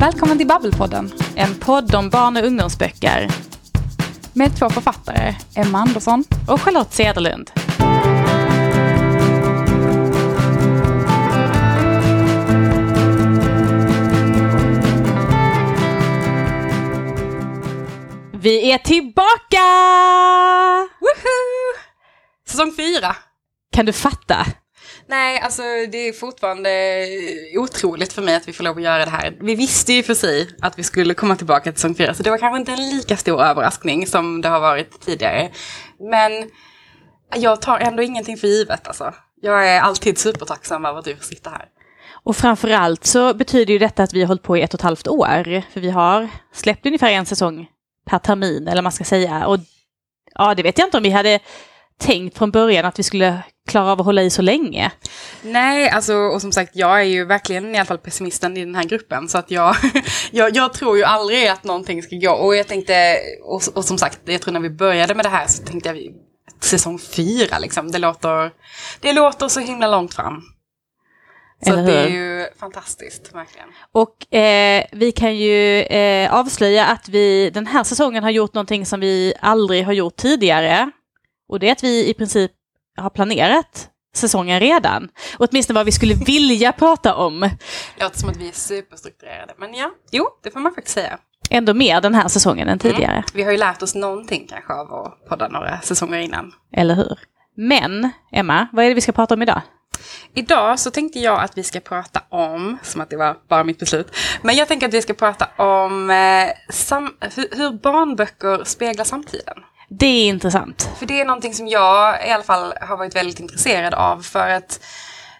Välkommen till Babbelpodden, en podd om barn och ungdomsböcker. Med två författare, Emma Andersson och Charlotte Cederlund. Vi är tillbaka! Woohoo! Säsong fyra. Kan du fatta? Nej, alltså det är fortfarande otroligt för mig att vi får lov att göra det här. Vi visste ju för sig att vi skulle komma tillbaka till säsong fyra, så det var kanske inte en lika stor överraskning som det har varit tidigare. Men jag tar ändå ingenting för givet alltså. Jag är alltid supertacksam över att du får sitta här. Och framförallt så betyder ju detta att vi har hållit på i ett och ett halvt år. För vi har släppt ungefär en säsong per termin, eller vad man ska säga. Och ja, det vet jag inte om vi hade tänkt från början att vi skulle klara av att hålla i så länge. Nej, alltså, och som sagt, jag är ju verkligen i alla fall pessimisten i den här gruppen. Så att jag, jag, jag tror ju aldrig att någonting ska gå. Och jag tänkte, och, och, som sagt, jag tror när vi började med det här så tänkte jag säsong fyra liksom. Det låter, det låter så himla långt fram. Så det är ju fantastiskt, verkligen. Och eh, vi kan ju eh, avslöja att vi den här säsongen har gjort någonting som vi aldrig har gjort tidigare. Och det är att vi i princip har planerat säsongen redan. Och åtminstone vad vi skulle vilja prata om. Låter som att vi är superstrukturerade, men ja, jo, det får man faktiskt säga. Ändå mer den här säsongen än tidigare. Mm. Vi har ju lärt oss någonting kanske av att podda några säsonger innan. Eller hur? Men, Emma, vad är det vi ska prata om idag? Idag så tänkte jag att vi ska prata om, som att det var bara mitt beslut, men jag tänker att vi ska prata om eh, sam, hur, hur barnböcker speglar samtiden. Det är intressant. För det är någonting som jag i alla fall har varit väldigt intresserad av för att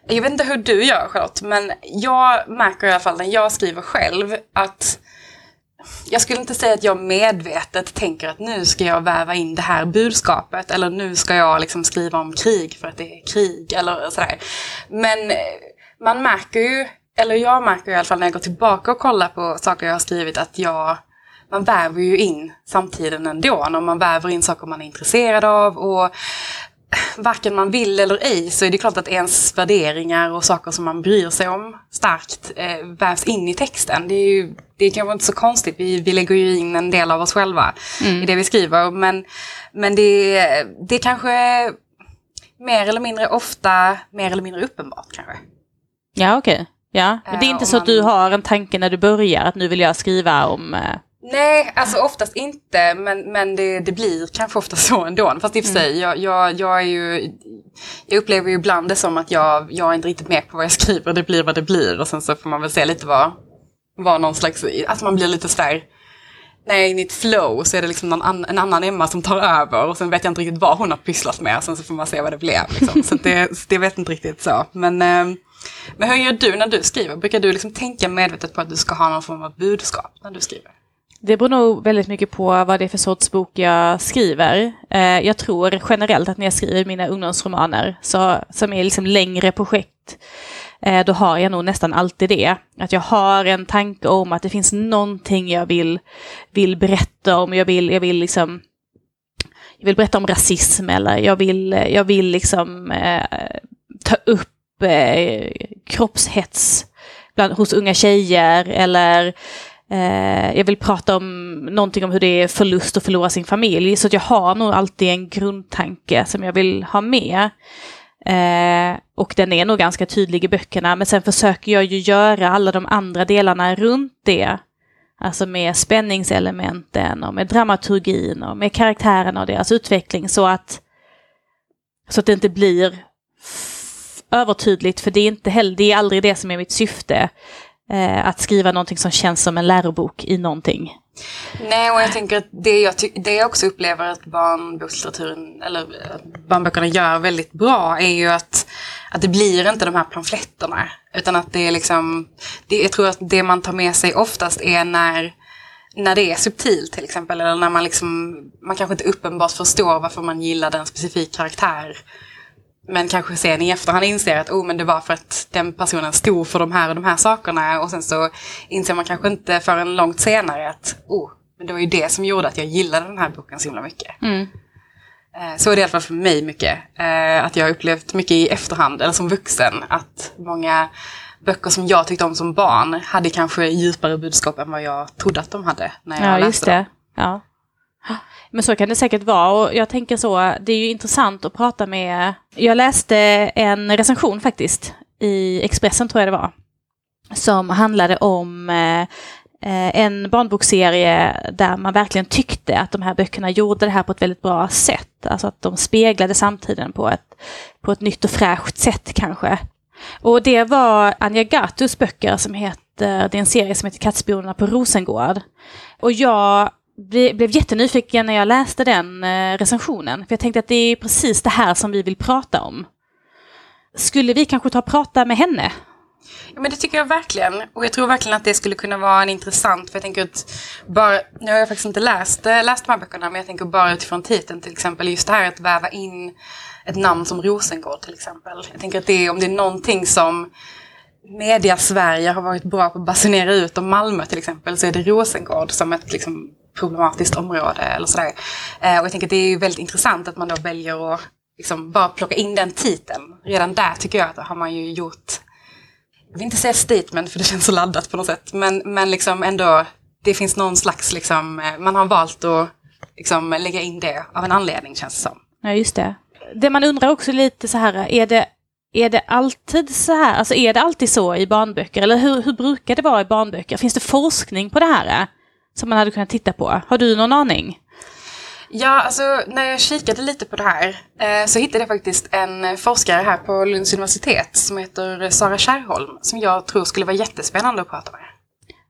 jag vet inte hur du gör Charlotte, men jag märker i alla fall när jag skriver själv att jag skulle inte säga att jag medvetet tänker att nu ska jag väva in det här budskapet eller nu ska jag liksom skriva om krig för att det är krig eller sådär. Men man märker ju, eller jag märker i alla fall när jag går tillbaka och kollar på saker jag har skrivit att jag man väver ju in samtiden ändå. När man väver in saker man är intresserad av. Och varken man vill eller ej så är det klart att ens värderingar och saker som man bryr sig om starkt eh, vävs in i texten. Det är ju det är kanske inte så konstigt, vi, vi lägger ju in en del av oss själva mm. i det vi skriver. Men, men det, det är kanske mer eller mindre ofta mer eller mindre uppenbart kanske. Ja, okej. Okay. Ja, men det är inte uh, så att du har en tanke när du börjar att nu vill jag skriva om uh Nej, alltså oftast inte, men, men det, det blir kanske ofta så ändå. Fast i och för sig, mm. jag, jag, jag, är ju, jag upplever ju ibland det som att jag, jag är inte riktigt med på vad jag skriver, det blir vad det blir. Och sen så får man väl se lite vad, vad någon slags, att man blir lite sådär, när jag är inne i ett flow så är det liksom någon, en annan Emma som tar över och sen vet jag inte riktigt vad hon har pysslat med. Sen så får man se vad det blev. Liksom. Så det, det vet inte riktigt så. Men, eh, men hur gör du när du skriver? Brukar du liksom tänka medvetet på att du ska ha någon form av budskap när du skriver? Det beror nog väldigt mycket på vad det är för sorts bok jag skriver. Eh, jag tror generellt att när jag skriver mina ungdomsromaner, så, som är liksom längre projekt, eh, då har jag nog nästan alltid det. Att jag har en tanke om att det finns någonting jag vill, vill berätta om. Jag vill, jag vill liksom jag vill berätta om rasism eller jag vill, jag vill liksom eh, ta upp eh, kroppshets bland, hos unga tjejer eller Eh, jag vill prata om någonting om hur det är förlust att förlora sin familj. Så att jag har nog alltid en grundtanke som jag vill ha med. Eh, och den är nog ganska tydlig i böckerna. Men sen försöker jag ju göra alla de andra delarna runt det. Alltså med spänningselementen och med dramaturgin och med karaktärerna och deras utveckling. Så att, så att det inte blir övertydligt. För det är, inte heller, det är aldrig det som är mitt syfte eh, att skriva någonting som känns som en lärobok i någonting. Nej, och jag tänker att det jag, det jag också upplever att barnbokslitteraturen, eller barnböckerna gör väldigt bra är ju att, att det blir inte de här pamfletterna. Utan att det är liksom, det, jag tror att det man tar med sig oftast är när när det är subtilt till exempel, eller när man liksom, man kanske inte uppenbart förstår varför man gillar en specifik karaktär. Men kanske sen i efterhand inser att oh, men det var för att den personen stod för de här och de här sakerna. Och sen så inser man kanske inte förrän långt senare att oh, men det var ju det som gjorde att jag gillade den här boken så himla mycket. Mm. Eh, så är det i alla fall för mig mycket. Eh, att jag har upplevt mycket i efterhand, eller som vuxen, att många böcker som jag tyckte om som barn hade kanske djupare budskap än vad jag trodde att de hade när jag Ja, läste just det. dem. Ja. Men så kan det säkert vara och jag tänker så, det är ju intressant att prata med... Jag läste en recension faktiskt i Expressen tror jag det var. Som handlade om eh, eh, en barnbokserie där man verkligen tyckte att de här böckerna gjorde det här på ett väldigt bra sätt. Alltså att de speglade samtiden på ett, på ett nytt och fräscht sätt kanske. Och det var Anja Gatus böcker som heter, det är en serie som heter Kattspionerna på Rosengård. Och jag ble- blev jättenyfiken när jag läste den eh, recensionen. För jag tänkte att det är precis det här som vi vill prata om. Skulle vi kanske ta och prata med henne? Ja, men det tycker jag verkligen. Och jag tror verkligen att det skulle kunna vara en intressant, för jag tänker att bara, nu har jag faktiskt inte läst, eh, läst de här böckerna, men jag tänker bara utifrån titeln till exempel, just det här att väva in ett namn som Rosengård till exempel. Jag tänker att det är, om det är någonting som media Sverige har varit bra på att basunera ut om Malmö till exempel, så är det Rosengård som ett liksom, problematiskt område eller sådär. Eh, och jag tänker att det är ju väldigt intressant att man då väljer att liksom bara plocka in den titeln. Redan där tycker jag att då har man ju gjort jag vill inte säga statement för det känns så laddat på något sätt. Men, men liksom ändå, det finns någon slags, liksom, eh, man har valt att liksom, lägga in det av en anledning känns det som. Ja, just det. Det man undrar också lite så här, är det, är det alltid så här, alltså är det alltid så i barnböcker? Eller hur, hur brukar det vara i barnböcker? Finns det forskning på det här? Som man hade kunnat titta på? Har du någon aning? Ja, alltså när jag kikade lite på det här eh, så hittade jag faktiskt en forskare här på Lunds universitet som heter Sara Kärrholm som jag tror skulle vara jättespännande att prata med.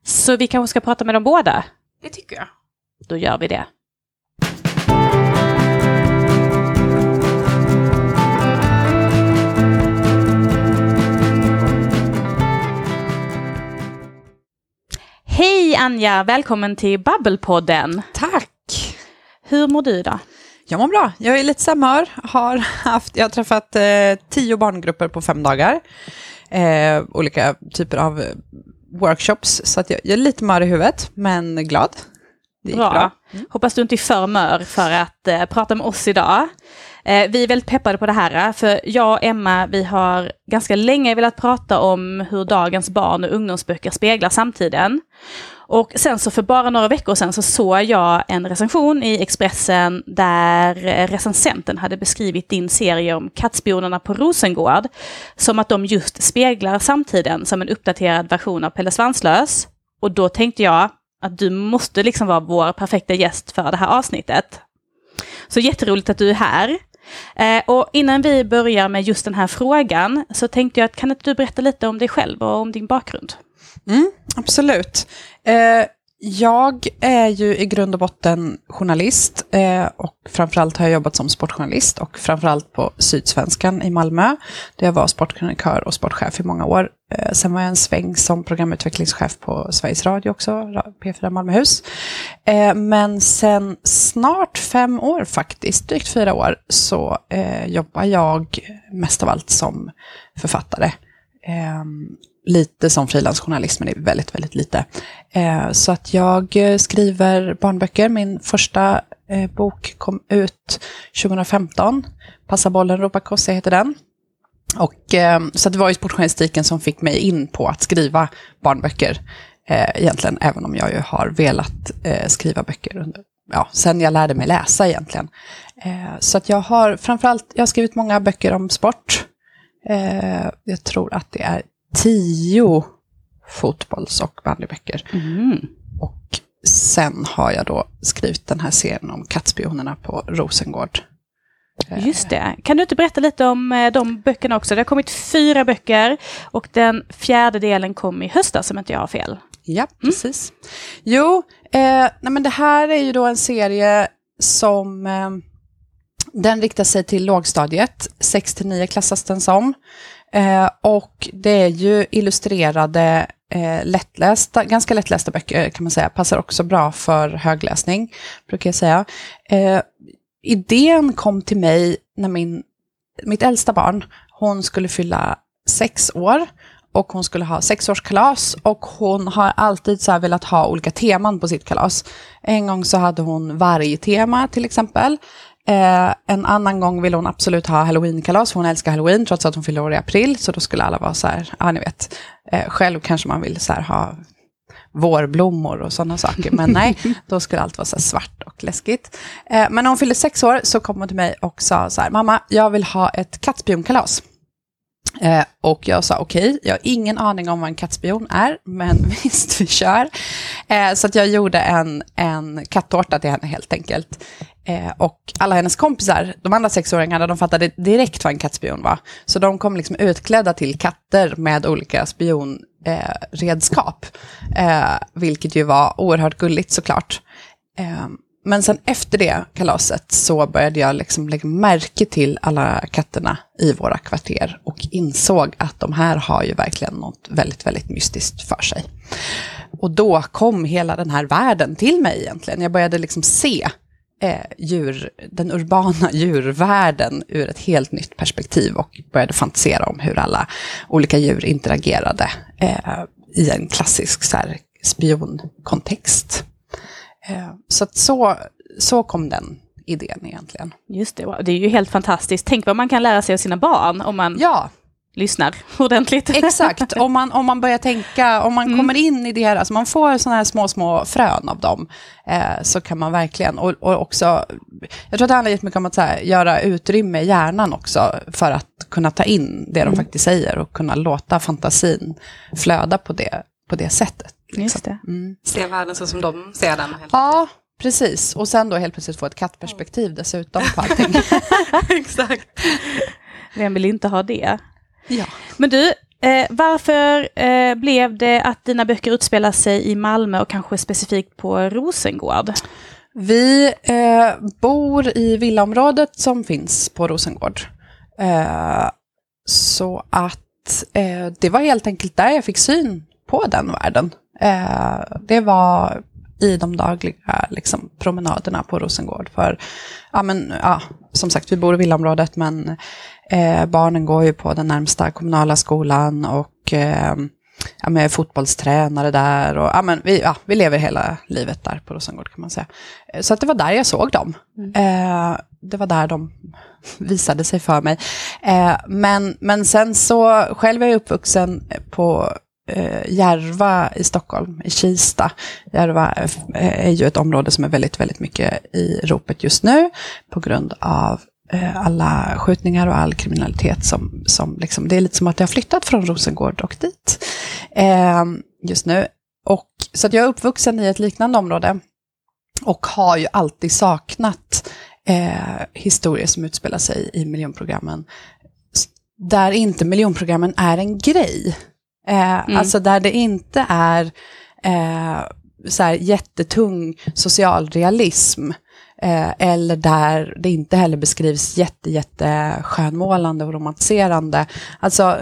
Så vi kanske ska prata med dem båda? Det tycker jag. Då gör vi det. Hej Anja, välkommen till Babbelpodden. Tack! Hur mår du idag? Jag mår bra. Jag är lite samma har haft, Jag har träffat eh, tio barngrupper på fem dagar. Eh, olika typer av workshops. Så att jag, jag är lite mör i huvudet, men glad. Det gick Bra. bra. Hoppas du inte är för mör för att eh, prata med oss idag. Eh, vi är väldigt peppade på det här, eh, för jag och Emma, vi har ganska länge velat prata om hur dagens barn och ungdomsböcker speglar samtiden. Och sen så för bara några veckor sedan så såg jag en recension i Expressen där eh, recensenten hade beskrivit din serie om kattspionerna på Rosengård som att de just speglar samtiden som en uppdaterad version av Pelle Svanslös. Och då tänkte jag att du måste liksom vara vår perfekta gäst för det här avsnittet. Så jätteroligt att du är här. Eh, och innan vi börjar med just den här frågan så tänkte jag att kan inte du berätta lite om dig själv och om din bakgrund? Mm, absolut. Eh, jag är ju i grund och botten journalist eh, och framförallt har jag jobbat som sportjournalist och framförallt på Sydsvenskan i Malmö där jag var sportkrönikör och sportchef i många år. Eh, sen var jag en sväng som programutvecklingschef på Sveriges Radio också, P4 Malmöhus. Eh, men sen snart fem år faktiskt, drygt fyra år, så eh, jobbar jag mest av allt som författare. Ehm, Lite som frilansjournalist, men det är väldigt, väldigt lite. Eh, så att jag skriver barnböcker. Min första eh, bok kom ut 2015. Passa bollen, ropa kosse heter den. Och, eh, så det var ju sportjournalistiken som fick mig in på att skriva barnböcker. Eh, egentligen, även om jag ju har velat eh, skriva böcker under, ja, sen jag lärde mig läsa egentligen. Eh, så att jag har framförallt, jag har skrivit många böcker om sport. Jag tror att det är tio fotbolls och bandyböcker. Mm. Och sen har jag då skrivit den här serien om kattspionerna på Rosengård. Eh, Just det. Kan du inte berätta lite om eh, de böckerna också? Det har kommit fyra böcker och den fjärde delen kom i höstas om inte jag har fel. Ja, precis. Jo, eh, nej men det här är ju då en serie som eh, den riktar sig till lågstadiet, 6 till 9 klassas den som. Eh, och det är ju illustrerade, eh, lättlästa, ganska lättlästa böcker kan man säga, passar också bra för högläsning, brukar jag säga. Eh, idén kom till mig när min, mitt äldsta barn, hon skulle fylla sex år och hon skulle ha sexårskalas och hon har alltid så här velat ha olika teman på sitt kalas. En gång så hade hon vargtema till exempel. Eh, en annan gång ville hon absolut ha halloweenkalas, för hon älskar halloween trots att hon fyller år i april. Så då skulle alla vara så här, ja ni vet, eh, själv kanske man vill så här, ha vårblommor och sådana saker. Men nej, då skulle allt vara så svart och läskigt. Eh, men när hon fyllde sex år så kom hon till mig och sa så här, mamma, jag vill ha ett kattspionkalas. Eh, och jag sa okej, okay, jag har ingen aning om vad en kattspion är, men visst, vi kör. Eh, så att jag gjorde en, en kattårta till henne helt enkelt. Eh, och alla hennes kompisar, de andra sexåringarna, de fattade direkt vad en kattspion var. Så de kom liksom utklädda till katter med olika spionredskap. Eh, eh, vilket ju var oerhört gulligt såklart. Eh, men sen efter det kalaset så började jag liksom lägga märke till alla katterna i våra kvarter och insåg att de här har ju verkligen något väldigt, väldigt mystiskt för sig. Och då kom hela den här världen till mig egentligen. Jag började liksom se eh, djur, den urbana djurvärlden ur ett helt nytt perspektiv och började fantisera om hur alla olika djur interagerade eh, i en klassisk så här, spionkontext. Eh, så, så, så kom den idén egentligen. Just det, det är ju helt fantastiskt. Tänk vad man kan lära sig av sina barn om man ja. lyssnar ordentligt. Exakt, om man, om man börjar tänka, om man mm. kommer in i det här, alltså man får sådana här små, små frön av dem, eh, så kan man verkligen, och, och också, jag tror att det handlar jättemycket om att här, göra utrymme i hjärnan också, för att kunna ta in det de mm. faktiskt säger och kunna låta fantasin flöda på det, på det sättet. Liksom. Just det. Mm. Se världen så som de ser den. Ja, precis. Och sen då helt plötsligt få ett kattperspektiv dessutom på allting. Exakt. Vem vill inte ha det? Ja. Men du, eh, varför eh, blev det att dina böcker utspelar sig i Malmö och kanske specifikt på Rosengård? Vi eh, bor i villaområdet som finns på Rosengård. Eh, så att eh, det var helt enkelt där jag fick syn på den världen. Eh, det var i de dagliga liksom, promenaderna på Rosengård. För, ja, men, ja, som sagt, vi bor i villaområdet, men eh, barnen går ju på den närmsta kommunala skolan och eh, ja, med fotbollstränare där. Och, ja, men vi, ja, vi lever hela livet där på Rosengård kan man säga. Eh, så att det var där jag såg dem. Mm. Eh, det var där de visade sig för mig. Eh, men, men sen så, själv är jag uppvuxen på eh, Järva i Stockholm, i Kista. Järva eh, är ju ett område som är väldigt, väldigt mycket i ropet just nu på grund av eh, alla skjutningar och all kriminalitet som, som liksom, det är lite som att jag har flyttat från Rosengård och dit eh, just nu. Och, så att jag är uppvuxen i ett liknande område och har ju alltid saknat eh, historier som utspelar sig i miljonprogrammen där inte miljonprogrammen är en grej. Eh, mm. Alltså där det inte är eh, så här jättetung socialrealism. Eh, eller där det inte heller beskrivs jätte, jätte skönmålande och romantiserande. Alltså,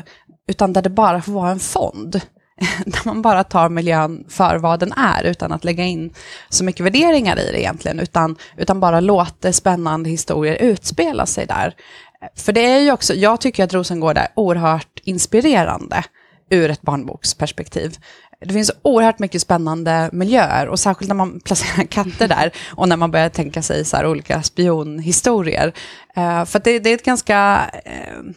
utan där det bara får vara en fond. där man bara tar miljön för vad den är utan att lägga in så mycket värderingar i det egentligen. Utan, utan bara låter spännande historier utspela sig där. För det är ju också, jag tycker att Rosengård är oerhört inspirerande ur ett barnboksperspektiv. Det finns oerhört mycket spännande miljöer och särskilt när man placerar katter där och när man börjar tänka sig så här olika spionhistorier. Uh, för det, det, är ett ganska uh,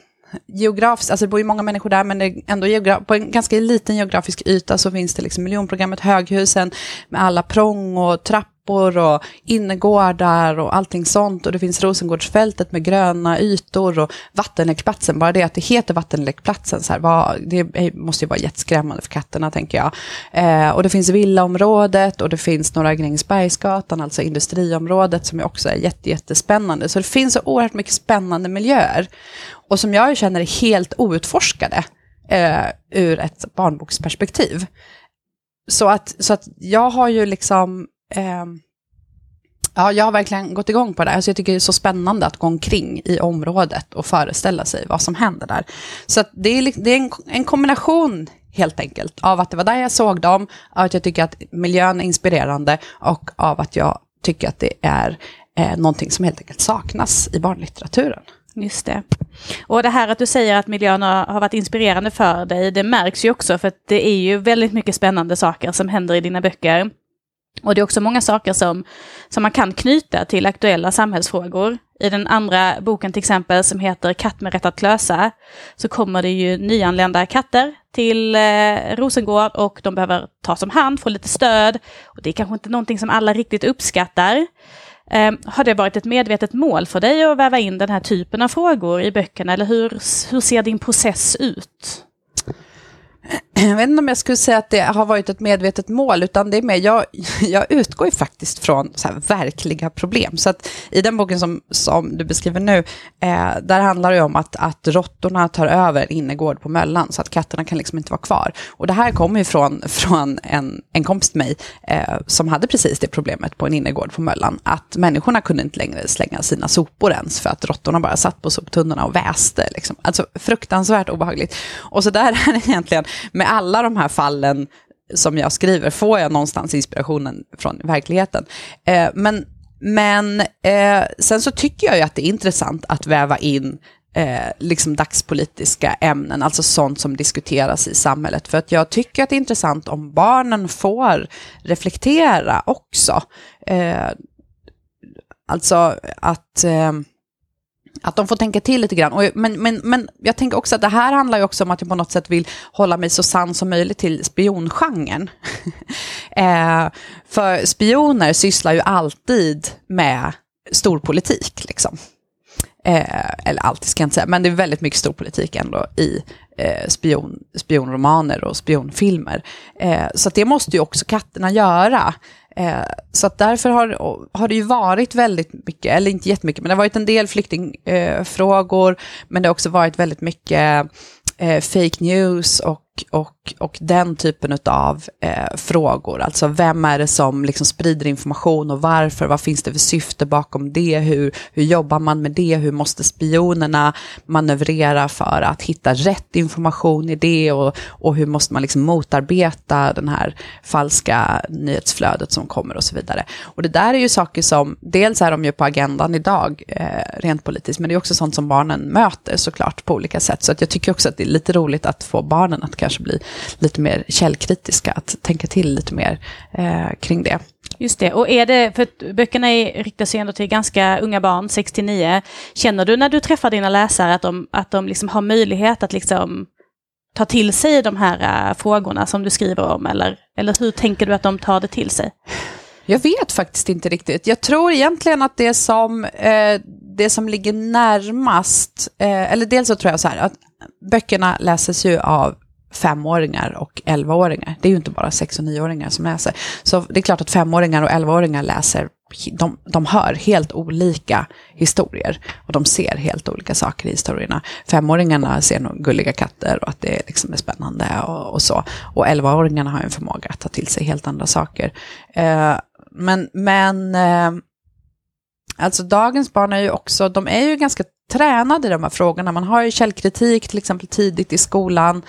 geografiskt, alltså det bor ju många människor där, men det är ändå på en ganska liten geografisk yta så finns det liksom miljonprogrammet Höghusen med alla prång och trappor trappor och innergårdar och allting sånt. Och det finns Rosengårdsfältet med gröna ytor och vattenlekplatsen. Bara det att det heter vattenlekplatsen, så här, vad, det måste ju vara jätteskrämmande för katterna tänker jag. Eh, och det finns villaområdet och det finns Norra Grängesbergsgatan, alltså industriområdet som också är jätte, jättespännande. Så det finns så oerhört mycket spännande miljöer. Och som jag känner är helt outforskade eh, ur ett barnboksperspektiv. Så att, så att jag har ju liksom eh, ja, jag har verkligen gått igång på det. Alltså jag tycker det är så spännande att gå omkring i området och föreställa sig vad som händer där. Så det är, det är en, en, kombination helt enkelt av att det var där jag såg dem, av att jag tycker att miljön är inspirerande och av att jag tycker att det är eh, någonting som helt enkelt saknas i barnlitteraturen. Just det. Och det här att du säger att miljön har varit inspirerande för dig, det märks ju också för att det är ju väldigt mycket spännande saker som händer i dina böcker. Och det är också många saker som, som man kan knyta till aktuella samhällsfrågor. I den andra boken till exempel som heter Katt med rätt att klösa så kommer det ju nyanlända katter till eh, Rosengård och de behöver tas om hand, få lite stöd. Och det är kanske inte någonting som alla riktigt uppskattar. Eh, har det varit ett medvetet mål för dig att väva in den här typen av frågor i böckerna eller hur, hur ser din process ut? Jag vet inte om jag skulle säga att det har varit ett medvetet mål, utan det är mer, jag, jag utgår ju faktiskt från så verkliga problem. Så att i den boken som, som du beskriver nu, eh, där handlar det om att, att råttorna tar över innergård på Möllan, så att katterna kan liksom inte vara kvar. Och det här kommer ju från, från en, en kompis till mig, eh, som hade precis det problemet på en innergård på Möllan, att människorna kunde inte längre slänga sina sopor ens, för att råttorna bara satt på soptunnorna och väste. Liksom. Alltså fruktansvärt obehagligt. Och så där är det egentligen, med alla de här fallen som jag skriver får jag någonstans inspirationen från verkligheten. Eh, men men eh, sen så tycker jag ju att det är intressant att väva in eh, liksom dagspolitiska ämnen, alltså sånt som diskuteras i samhället. För att jag tycker att det är intressant om barnen får reflektera också. Eh, alltså att eh, att de får tänka till lite grann. Och, men, men, men jag tänker också att det här handlar ju också om att jag på något sätt vill hålla mig så sann som möjligt till spiongenren. eh, för spioner sysslar ju alltid med storpolitik. Liksom. Eh, eller alltid ska jag inte säga, men det är väldigt mycket storpolitik ändå i eh, spion, spionromaner och spionfilmer. Eh, så det måste ju också katterna göra. Eh, så att därför har, har det ju varit väldigt mycket, eller inte jättemycket, men det har varit en del flyktingfrågor, eh, men det har också varit väldigt mycket eh, fake news och och, och den typen av eh, frågor. Alltså vem är det som liksom sprider information och varför? Vad finns det för syfte bakom det? Hur, hur jobbar man med det? Hur måste spionerna manövrera för att hitta rätt information i det? Och, och hur måste man liksom motarbeta den här falska nyhetsflödet som kommer och så vidare. Och det där är ju saker som, dels är de ju på agendan idag, eh, rent politiskt, men det är också sånt som barnen möter såklart på olika sätt. Så att jag tycker också att det är lite roligt att få barnen att kanske bli lite mer källkritiska, att tänka till lite mer eh, kring det. Just det, och är det, för böckerna är, riktar sig ändå till ganska unga barn, 69. Känner du när du träffar dina läsare att de, att de liksom har möjlighet att liksom ta till sig de här uh, frågorna som du skriver om, eller, eller hur tänker du att de tar det till sig? Jag vet faktiskt inte riktigt. Jag tror egentligen att det som, eh, det som ligger närmast, eh, eller dels så tror jag så här, att böckerna läses ju av femåringar och elvaåringar. Det är ju inte bara sex och nioåringar som läser. Så det är klart att femåringar och elvaåringar läser, de, de hör helt olika historier och de ser helt olika saker i historierna. Femåringarna ser nog gulliga katter och att det liksom är spännande och, och så. Och elvaåringarna har en förmåga att ta till sig helt andra saker. Eh, men men eh, alltså dagens barn är ju också, de är ju ganska tränade i de här frågorna. Man har ju källkritik till exempel tidigt i skolan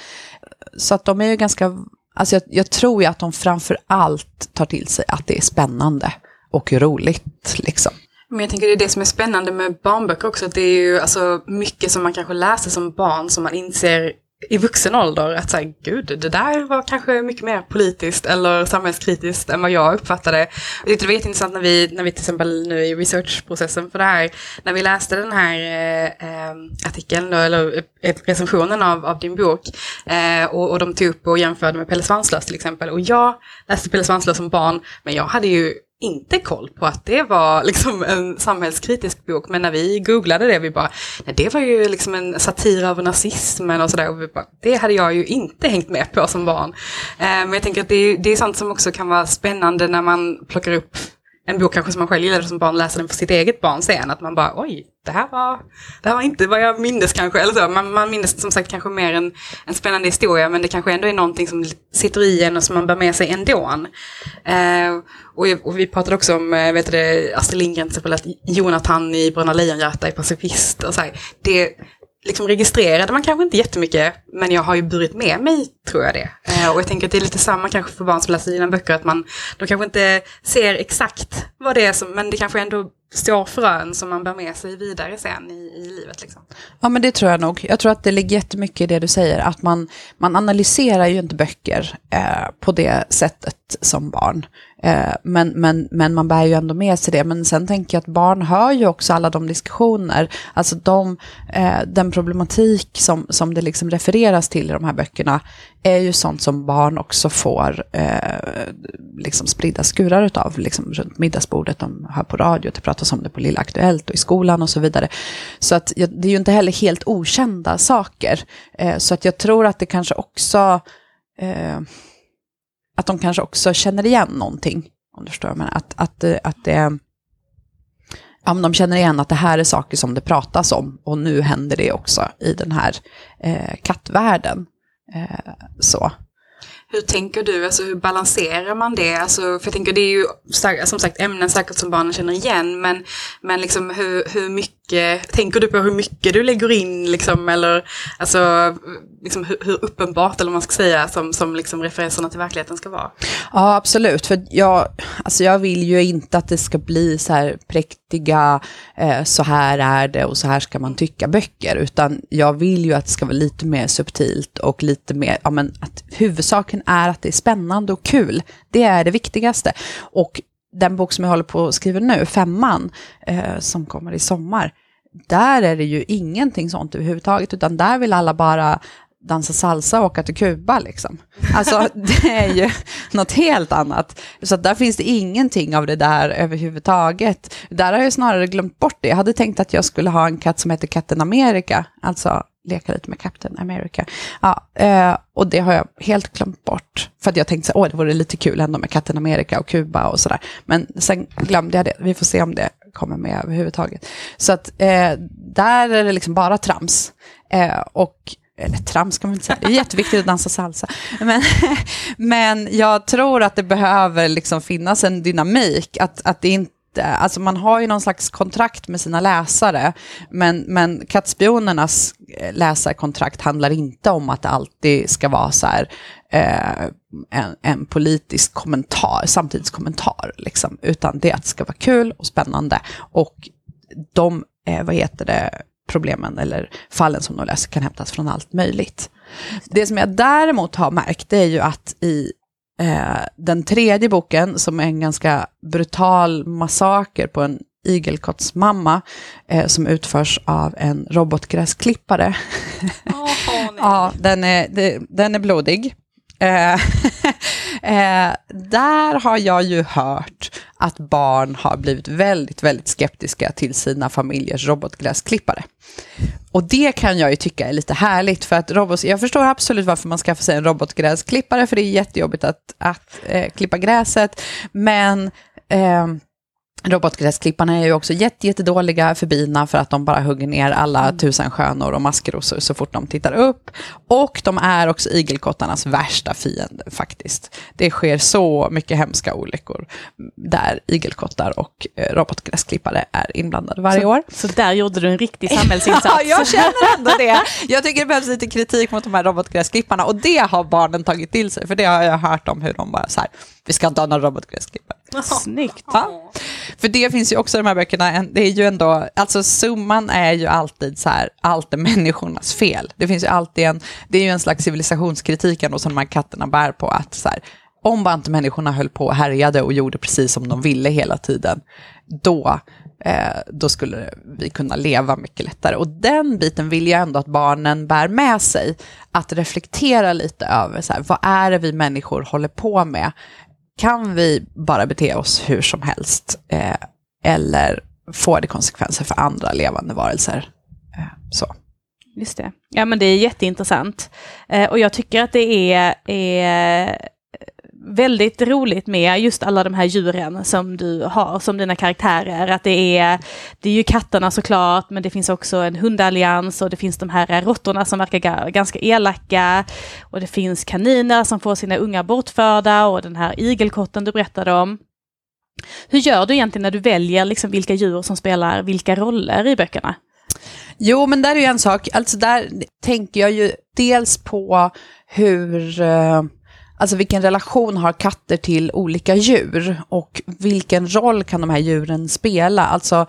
så att de är ju ganska, alltså jag, jag tror ju att de framför allt tar till sig att det är spännande och roligt liksom. Men jag tänker det är det som är spännande med barnböcker också, att det är ju alltså mycket som man kanske läser som barn som man inser i vuxen ålder att säga, gud, det där var kanske mycket mer politiskt eller samhällskritiskt än vad jag uppfattade. Jag tyckte det var jätteintressant när vi, när vi till exempel nu i researchprocessen för det här, när vi läste den här eh, eh artikeln då, eller eh, recensionen av, av din bok eh, och, och de tog upp och jämförde med Pelle Svanslös till exempel. Och jag läste Pelle Svanslös som barn, men jag hade ju inte koll på att det var liksom en samhällskritisk bok. Men när vi googlade det, vi bara, nej, det var ju liksom en satir av nazismen och sådär. Och vi bara, det hade jag ju inte hängt med på som barn. Eh, men jag tänker att det är, det är sånt som också kan vara spännande när man plockar upp en bok kanske som man själv gillade som barn, läser den för sitt eget barn sen. Att man bara, oj, det här var, det här var inte vad jag mindes kanske. Eller så. Man, man minns som sagt kanske mer en, en spännande historia, men det kanske ändå är någonting som sitter i en och som man bär med sig ändå. Eh, och, och, vi pratade också om, eh, vet du, Astrid Lindgren till exempel, att Jonathan i Bröderna Lejonhjärta är pacifist. Och så här. Det, liksom registrerade man kanske inte jättemycket, men jag har ju burit med mig, tror jag det. Eh, och jag tänker att det är lite samma kanske för barn som läser dina böcker, att man, de kanske inte ser exakt vad det är som, men det kanske ändå står frön som man bär med sig vidare sen i, i livet. Liksom. Ja, men det tror jag nog. Jag tror att det ligger jättemycket i det du säger, att man, man analyserar ju inte böcker eh, på det sättet som barn. Eh, men, men, men man bär ju ändå med sig det. Men sen tänker jag att barn hör ju också alla de diskussioner, alltså de, eh, den problematik som, som det liksom refereras till i de här böckerna är ju sånt som barn också får eh, liksom spridda skurar utav, liksom runt middagsbordet, de hör på radio, det pratas om det på Lilla Aktuellt och i skolan och så vidare. Så att det är ju inte heller helt okända saker. Eh, så att jag tror att det kanske också eh, att de kanske också känner igen någonting. Om du förstår, mig. att, att, eh, att det ja, de känner igen att det här är saker som det pratas om och nu händer det också i den här eh, kattvärlden. Eh, så. Hur tänker du, alltså hur balanserar man det? Alltså, för jag tänker det är ju som sagt ämnen säkert som barnen känner igen, men, men liksom hur, hur mycket, tänker du på hur mycket du lägger in liksom, eller alltså liksom hur, hur uppenbart, eller vad man ska säga, som, som liksom referenserna till verkligheten ska vara? Ja, absolut, för jag, alltså jag vill ju inte att det ska bli så här präktiga, eh, så här är det och så här ska man tycka böcker, utan jag vill ju att det ska vara lite mer subtilt och lite mer, ja men att huvudsaken är att det är spännande och kul. Det är det viktigaste. Och den bok som jag håller på att skriva nu, Femman, eh, som kommer i sommar, där är det ju ingenting sånt överhuvudtaget, utan där vill alla bara dansa salsa och åka till Kuba liksom. Alltså det är ju något helt annat. Så där finns det ingenting av det där överhuvudtaget. Där har jag snarare glömt bort det. Jag hade tänkt att jag skulle ha en katt som heter katten Amerika, alltså leka lite med Captain America. Ja, eh, och det har jag helt glömt bort. För att jag tänkte att det vore lite kul ändå med Captain America och Kuba och sådär. Men sen glömde jag det. Vi får se om det kommer med överhuvudtaget. Så att eh, där är det liksom bara trams. Eh, och eller trams kan man inte säga, det är jätteviktigt att dansa salsa. Men, men jag tror att det behöver liksom finnas en dynamik, att, att det inte Alltså man har ju någon slags kontrakt med sina läsare, men, men kattspionernas eh, läsarkontrakt handlar inte om att det alltid ska vara så här, eh, en, en, politisk kommentar, samtidskommentar, liksom, utan det att det ska vara kul och spännande. Och de, eh, vad heter det, problemen eller fallen som de löser kan hämtas från allt möjligt. Det som jag däremot har märkt det är ju att i eh, den tredje boken, som är en ganska brutal massaker på en igelkottsmamma, eh, som utförs av en robotgräsklippare. Oh, ja, den är, det, den är blodig. Eh, eh, där har jag ju hört att barn har blivit väldigt, väldigt skeptiska till sina familjers robotgräsklippare. Och det kan jag ju tycka är lite härligt, för att robots, jag förstår absolut varför man skaffar sig en robotgräsklippare, för det är jättejobbigt att, att eh, klippa gräset, men eh, Robotgräsklipparna är ju också jättedåliga jätte för bina för att de bara hugger ner alla mm. tusen skönor och maskrosor så fort de tittar upp. Och de är också igelkottarnas värsta fiende faktiskt. Det sker så mycket hemska olyckor där igelkottar och eh, robotgräsklippare är inblandade varje så, år. Så där gjorde du en riktig samhällsinsats. ja, jag känner ändå det. Jag tycker det behövs lite kritik mot de här robotgräsklipparna och det har barnen tagit till sig, för det har jag hört om hur de bara så här, vi ska inte ha några robotgräsklippare. Snyggt. Ja. För det finns ju också i de här böckerna, det är ju ändå, alltså summan är ju alltid så här, allt är människornas fel. Det finns ju alltid en, det är ju en slags civilisationskritik ändå som de här katterna bär på, att så här, om bara inte människorna höll på och härjade och gjorde precis som de ville hela tiden, då, eh, då skulle vi kunna leva mycket lättare. Och den biten vill jag ändå att barnen bär med sig, att reflektera lite över, så här, vad är det vi människor håller på med? Kan vi bara bete oss hur som helst? Eh, eller får det konsekvenser för andra levande varelser? Eh, så. Just det. Ja men det är jätteintressant. Eh, och jag tycker att det är, är väldigt roligt med just alla de här djuren som du har som dina karaktärer. Att det är, det är ju katterna såklart, men det finns också en hundallians och det finns de här råttorna som verkar ganska elaka. Och det finns kaniner som får sina unga bortförda och den här igelkotten du berättade om. Hur gör du egentligen när du väljer liksom vilka djur som spelar vilka roller i böckerna? Jo, men där är ju en sak. Alltså där tänker jag ju dels på hur eh, Alltså vilken relation har katter till olika djur och vilken roll kan de här djuren spela? Alltså,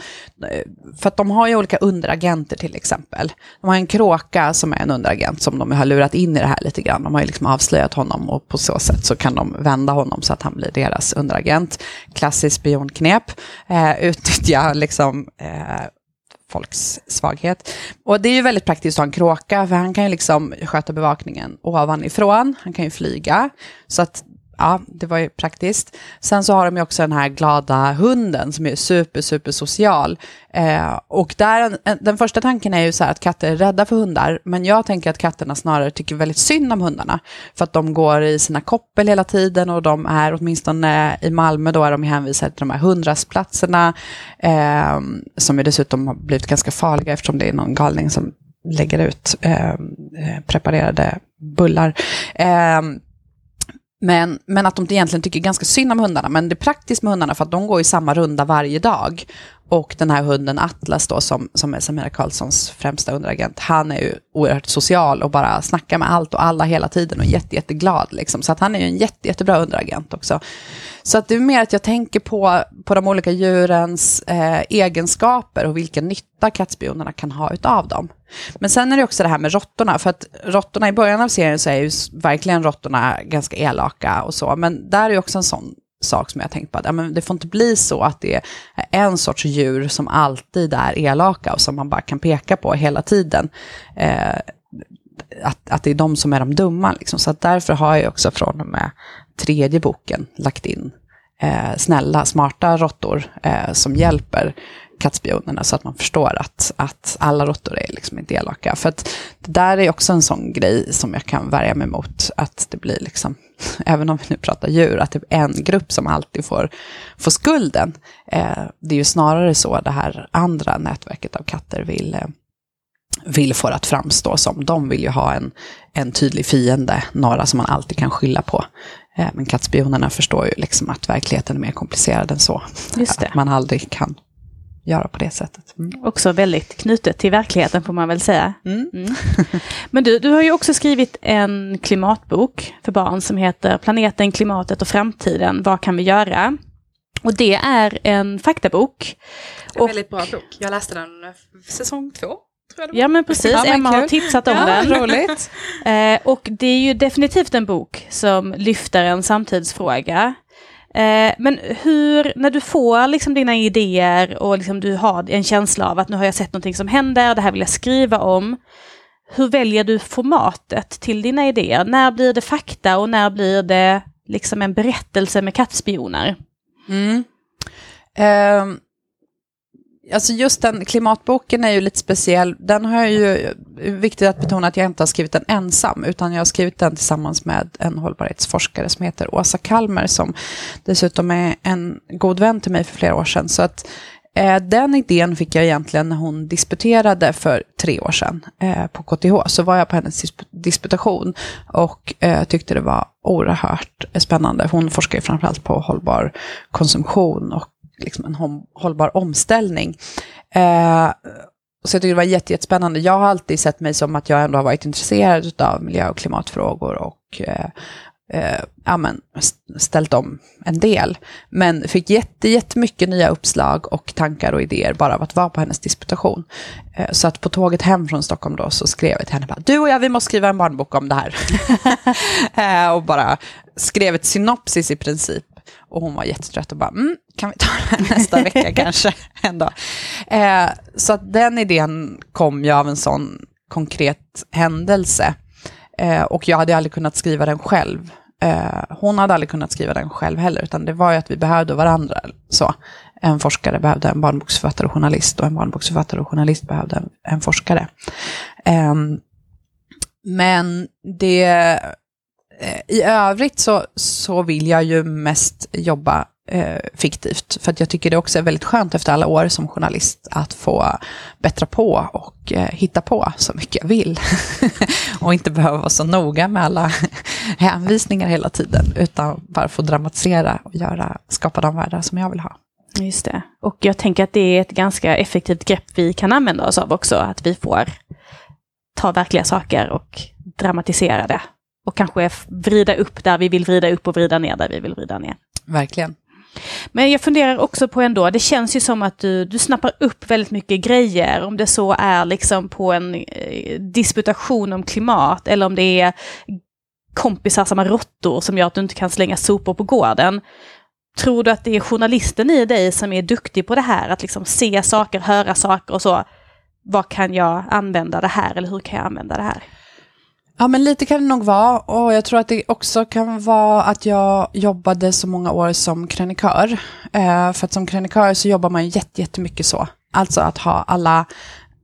eh, för att de har ju olika underagenter till exempel. De har en kråka som är en underagent som de har lurat in i det här lite grann. De har ju liksom avslöjat honom och på så sätt så kan de vända honom så att han blir deras underagent. Klassiskt spionknep. Eh, utnyttja liksom eh, folks svaghet. Och det är ju väldigt praktiskt att ha en kråka, för han kan ju liksom sköta bevakningen ovanifrån, han kan ju flyga. Så att ja, det var ju praktiskt. Sen så har de ju också den här glada hunden som är super, super social. Eh, och där, den första tanken är ju så här att katter är rädda för hundar, men jag tänker att katterna snarare tycker väldigt synd om hundarna. För att de går i sina koppel hela tiden och de är, åtminstone i Malmö, då är de hänvisade till de här hundrastplatserna, eh, som ju dessutom har blivit ganska farliga eftersom det är någon galning som lägger ut eh, eh preparerade bullar. Eh, men, men att de egentligen tycker ganska synd om hundarna. Men det är praktiskt med hundarna för att de går i samma runda varje dag. Och den här hunden Atlas då, som, som är Samira Karlssons främsta underagent, han är ju oerhört social och bara snackar med allt och alla hela tiden och jätte, jätteglad. Liksom. Så att han är ju en jätte, jättebra underagent också. Så att det är mer att jag tänker på, på de olika djurens eh, egenskaper och vilken nytta kattspionerna kan ha utav dem. Men sen är det också det här med råttorna, för att råttorna i början av serien så är ju verkligen råttorna ganska elaka och så, men där är ju också en sån sak som jag tänkt på, att ja, men det får inte bli så att det är en sorts djur som alltid är elaka och som man bara kan peka på hela tiden. Eh, att, att det är de som är de dumma. Liksom. Så att därför har jag också från och med tredje boken lagt in eh, snälla, smarta råttor eh, som hjälper kattspionerna så att man förstår att, att alla råttor är liksom inte elaka. För att det där är också en sån grej som jag kan värja mig mot, att det blir liksom, även om vi nu pratar djur, att det är en grupp som alltid får, får skulden. Eh, det är ju snarare så det här andra nätverket av katter vill eh, vill få det att framstå som. De vill ju ha en, en tydlig fiende, några som man alltid kan skylla på. Eh, men kattspionerna förstår ju liksom att verkligheten är mer komplicerad än så. Att man aldrig kan göra på det sättet. Mm. Också väldigt knutet till verkligheten får man väl säga. Mm. Mm. Men du, du har ju också skrivit en klimatbok för barn som heter Planeten, klimatet och framtiden, vad kan vi göra? Och det är en faktabok. En väldigt bra bok. Jag läste den säsong två. Ja men precis, ja, Emma har tipsat om ja, den. Roligt. eh, och det är ju definitivt en bok som lyfter en samtidsfråga. Eh, men hur, när du får liksom dina idéer och liksom du har en känsla av att nu har jag sett någonting som händer, det här vill jag skriva om. Hur väljer du formatet till dina idéer? När blir det fakta och när blir det liksom en berättelse med kattspioner? Mm. Eh, Alltså just den klimatboken är ju lite speciell. Den har jag ju, viktigt att betona att jag inte har skrivit den ensam, utan jag har skrivit den tillsammans med en hållbarhetsforskare som heter Åsa Kalmer, som dessutom är en god vän till mig för flera år sedan. Så att eh, den idén fick jag egentligen när hon disputerade för tre år sedan eh, på KTH. Så var jag på hennes disputation och eh, tyckte det var oerhört spännande. Hon forskar ju framförallt på hållbar konsumtion och liksom en hållbar omställning. Eh, så jag tycker det var jättespännande. Jag har alltid sett mig som att jag ändå har varit intresserad av miljö och klimatfrågor och eh, eh, ja, men, ställt om en del. Men fick jätte, jättemycket nya uppslag och tankar och idéer bara av att vara på hennes disputation. Eh, så att på tåget hem från Stockholm då så skrev jag till henne bara, du och jag vi måste skriva en barnbok om det här. eh, och bara skrev ett synopsis i princip och hon var jättetrött och bara, mm, kan vi ta här nästa vecka kanske? En dag. Eh, så att den idén kom ju av en sån konkret händelse. Eh, och jag hade aldrig kunnat skriva den själv. Eh, hon hade aldrig kunnat skriva den själv heller, utan det var ju att vi behövde varandra. Så. En forskare behövde en barnboksförfattare och journalist och en barnboksförfattare och journalist behövde en, en forskare. Ehm, men det Eh, I övrigt så, så vill jag ju mest jobba eh, fiktivt. För att jag tycker det också är väldigt skönt efter alla år som journalist att få bättra på och eh, hitta på så mycket jag vill. och inte behöva vara så noga med alla hänvisningar hela tiden, utan bara få dramatisera och göra, skapa de världar som jag vill ha. Just det. Och jag tänker att det är ett ganska effektivt grepp vi kan använda oss av också, att vi får ta verkliga saker och dramatisera det och kanske vrida upp där vi vill vrida upp och vrida ner där vi vill vrida ner. Verkligen. Men jag funderar också på ändå, det känns ju som att du, du snappar upp väldigt mycket grejer, om det så är liksom på en eh, disputation om klimat, eller om det är kompisar som har råttor som gör att du inte kan slänga sopor på gården. Tror du att det är journalisten i dig som är duktig på det här, att liksom se saker, höra saker och så? Vad kan jag använda det här, eller hur kan jag använda det här? Ja, men lite kan det nog vara. Och jag tror att det också kan vara att jag jobbade så många år som krönikör. Eh, för att som krönikör så jobbar man jätte, jättemycket så. Alltså att ha alla,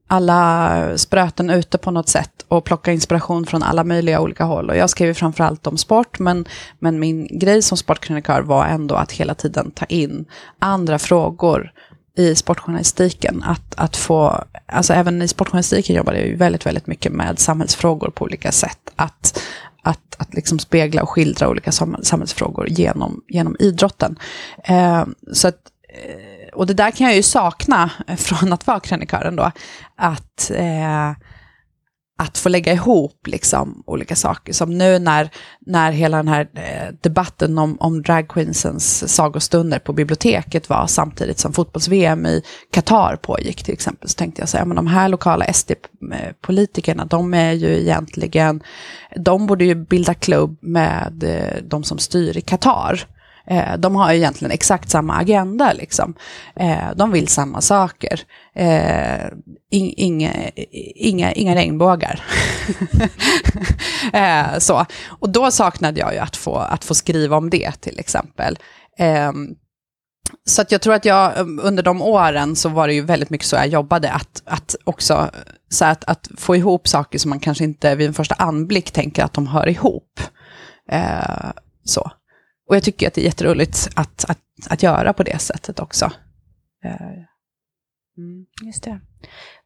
alla spröten ute på något sätt och plocka inspiration från alla möjliga olika håll. Och jag skrev ju framförallt om sport, men, men min grej som sportkrönikör var ändå att hela tiden ta in andra frågor i sportjournalistiken. Att, att få, alltså även i sportjournalistiken jobbade jag ju väldigt, väldigt mycket med samhällsfrågor på olika sätt. Att, att, att liksom spegla och skildra olika samhällsfrågor genom, genom idrotten. Eh, så att, eh, och det där kan jag ju sakna från att vara krönikören då. Att eh, att få lägga ihop liksom, olika saker. Som nu när, när hela den här eh, debatten om, om dragqueensens sagostunder på biblioteket var samtidigt som fotbolls-VM i Qatar pågick till exempel. Så tänkte jag så här, men de här lokala SD-politikerna, de är ju egentligen, de borde ju bilda klubb med eh, de som styr i Qatar. Eh, de har egentligen exakt samma agenda. Liksom. Eh, de vill samma saker. Eh, inga, inga, inga regnbågar. Eh, så. Och då saknade jag ju att få, att få skriva om det till exempel. Ehm, så att jag tror att jag um, under de åren så var det ju väldigt mycket så jag jobbade, att, att också så att, att få ihop saker som man kanske inte vid en första anblick tänker att de hör ihop. Eh, så. Och jag tycker att det är jätteroligt att, att, att göra på det sättet också. Eh, mm, just det.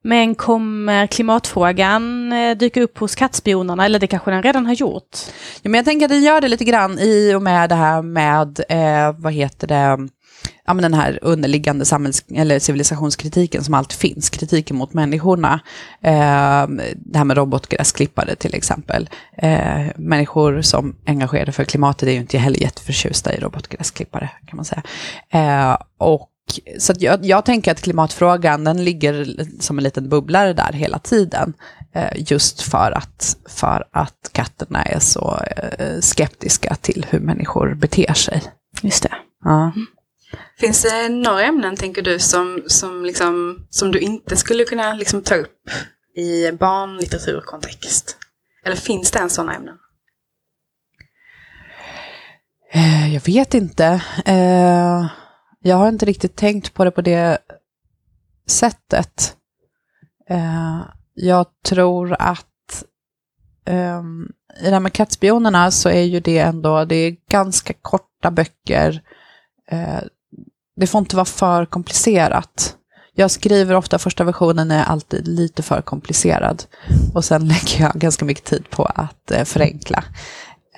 Men kommer klimatfrågan eh, dyka upp hos kattspionerna, eller det kanske den redan har gjort? Ja, men jag tänker att den gör det lite grann i och med det här med, eh, vad heter det, ja, men den här underliggande samhälls eller civilisationskritiken som alltid finns, kritiken mot människorna. Eh, det här med robotgräsklippare till exempel. Eh, människor som engagerade för klimatet är ju inte heller jätteförtjusta i robotgräsklippare kan man säga. Eh, och så jag, jag, tänker att klimatfrågan den ligger som en liten bubblare där hela tiden. Eh, just för att, för att katterna är så eh, skeptiska till hur människor beter sig. Just det. Ja. Finns det några ämnen, tänker du, som, som, liksom, som du inte skulle kunna liksom, ta upp i barnlitteraturkontext? Eller finns det en sådana ämnen? Eh, jag vet inte. Eh, jag har inte riktigt tänkt på det på det sättet. Eh, jag tror att ehm, i det här med kattspionerna så är ju det ändå, det är ganska korta böcker det får inte vara för komplicerat. Jag skriver ofta, första versionen är alltid lite för komplicerad. Och sen lägger jag ganska mycket tid på att eh, förenkla.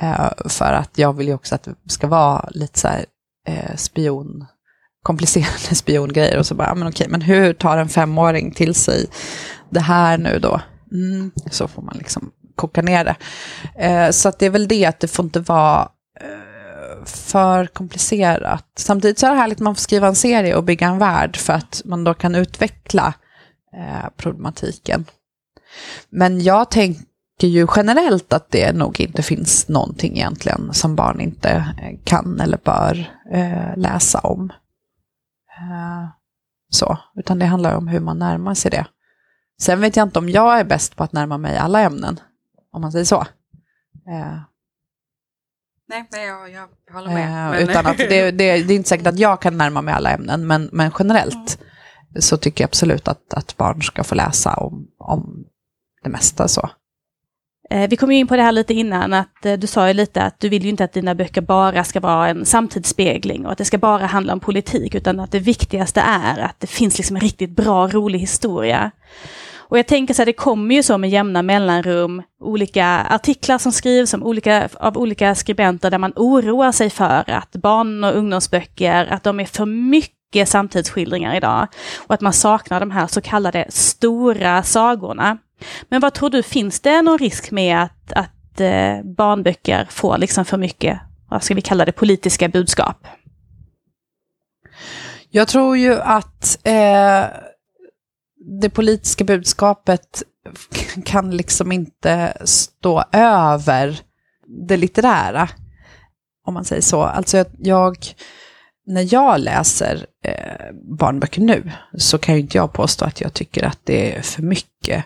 Eh, för att jag vill ju också att det ska vara lite så här eh, spion, komplicerade spiongrejer. Och så bara, men okej, men hur tar en femåring till sig det här nu då? Mm, så får man liksom koka ner det. Eh, så att det är väl det, att det får inte vara eh, för komplicerat. Samtidigt så är det härligt att man får skriva en serie och bygga en värld för att man då kan utveckla eh, problematiken. Men jag tänker ju generellt att det nog inte finns någonting egentligen som barn inte eh, kan eller bör eh, läsa om. Eh, så, utan det handlar om hur man närmar sig det. Sen vet jag inte om jag är bäst på att närma mig alla ämnen, om man säger så. Eh, Nej, nej jag, jag håller med. Eh, utan att det, det, det, är inte säkert att jag kan närma mig alla ämnen, men, men generellt mm. så tycker jag absolut att, att barn ska få läsa om, om det mesta. så. Eh, vi kom ju in på det här lite innan, att eh, du sa ju lite att du vill ju inte att dina böcker bara ska vara en samtidsspegling och att det ska bara handla om politik, utan att det viktigaste är att det finns liksom en riktigt bra, rolig historia. Och jag tänker så här, det kommer ju så med jämna mellanrum olika artiklar som skrivs om olika, av olika skribenter där man oroar sig för att barn och ungdomsböcker, att de är för mycket samtidsskildringar idag. Och att man saknar de här så kallade stora sagorna. Men vad tror du, finns det någon risk med att, att eh, barnböcker får liksom för mycket, vad ska vi kalla det, politiska budskap? Jag tror ju att eh, det politiska budskapet kan liksom inte stå över det litterära, om man säger så. Alltså jag, när jag läser eh, barnböcker nu så kan ju inte jag påstå att jag tycker att det är för mycket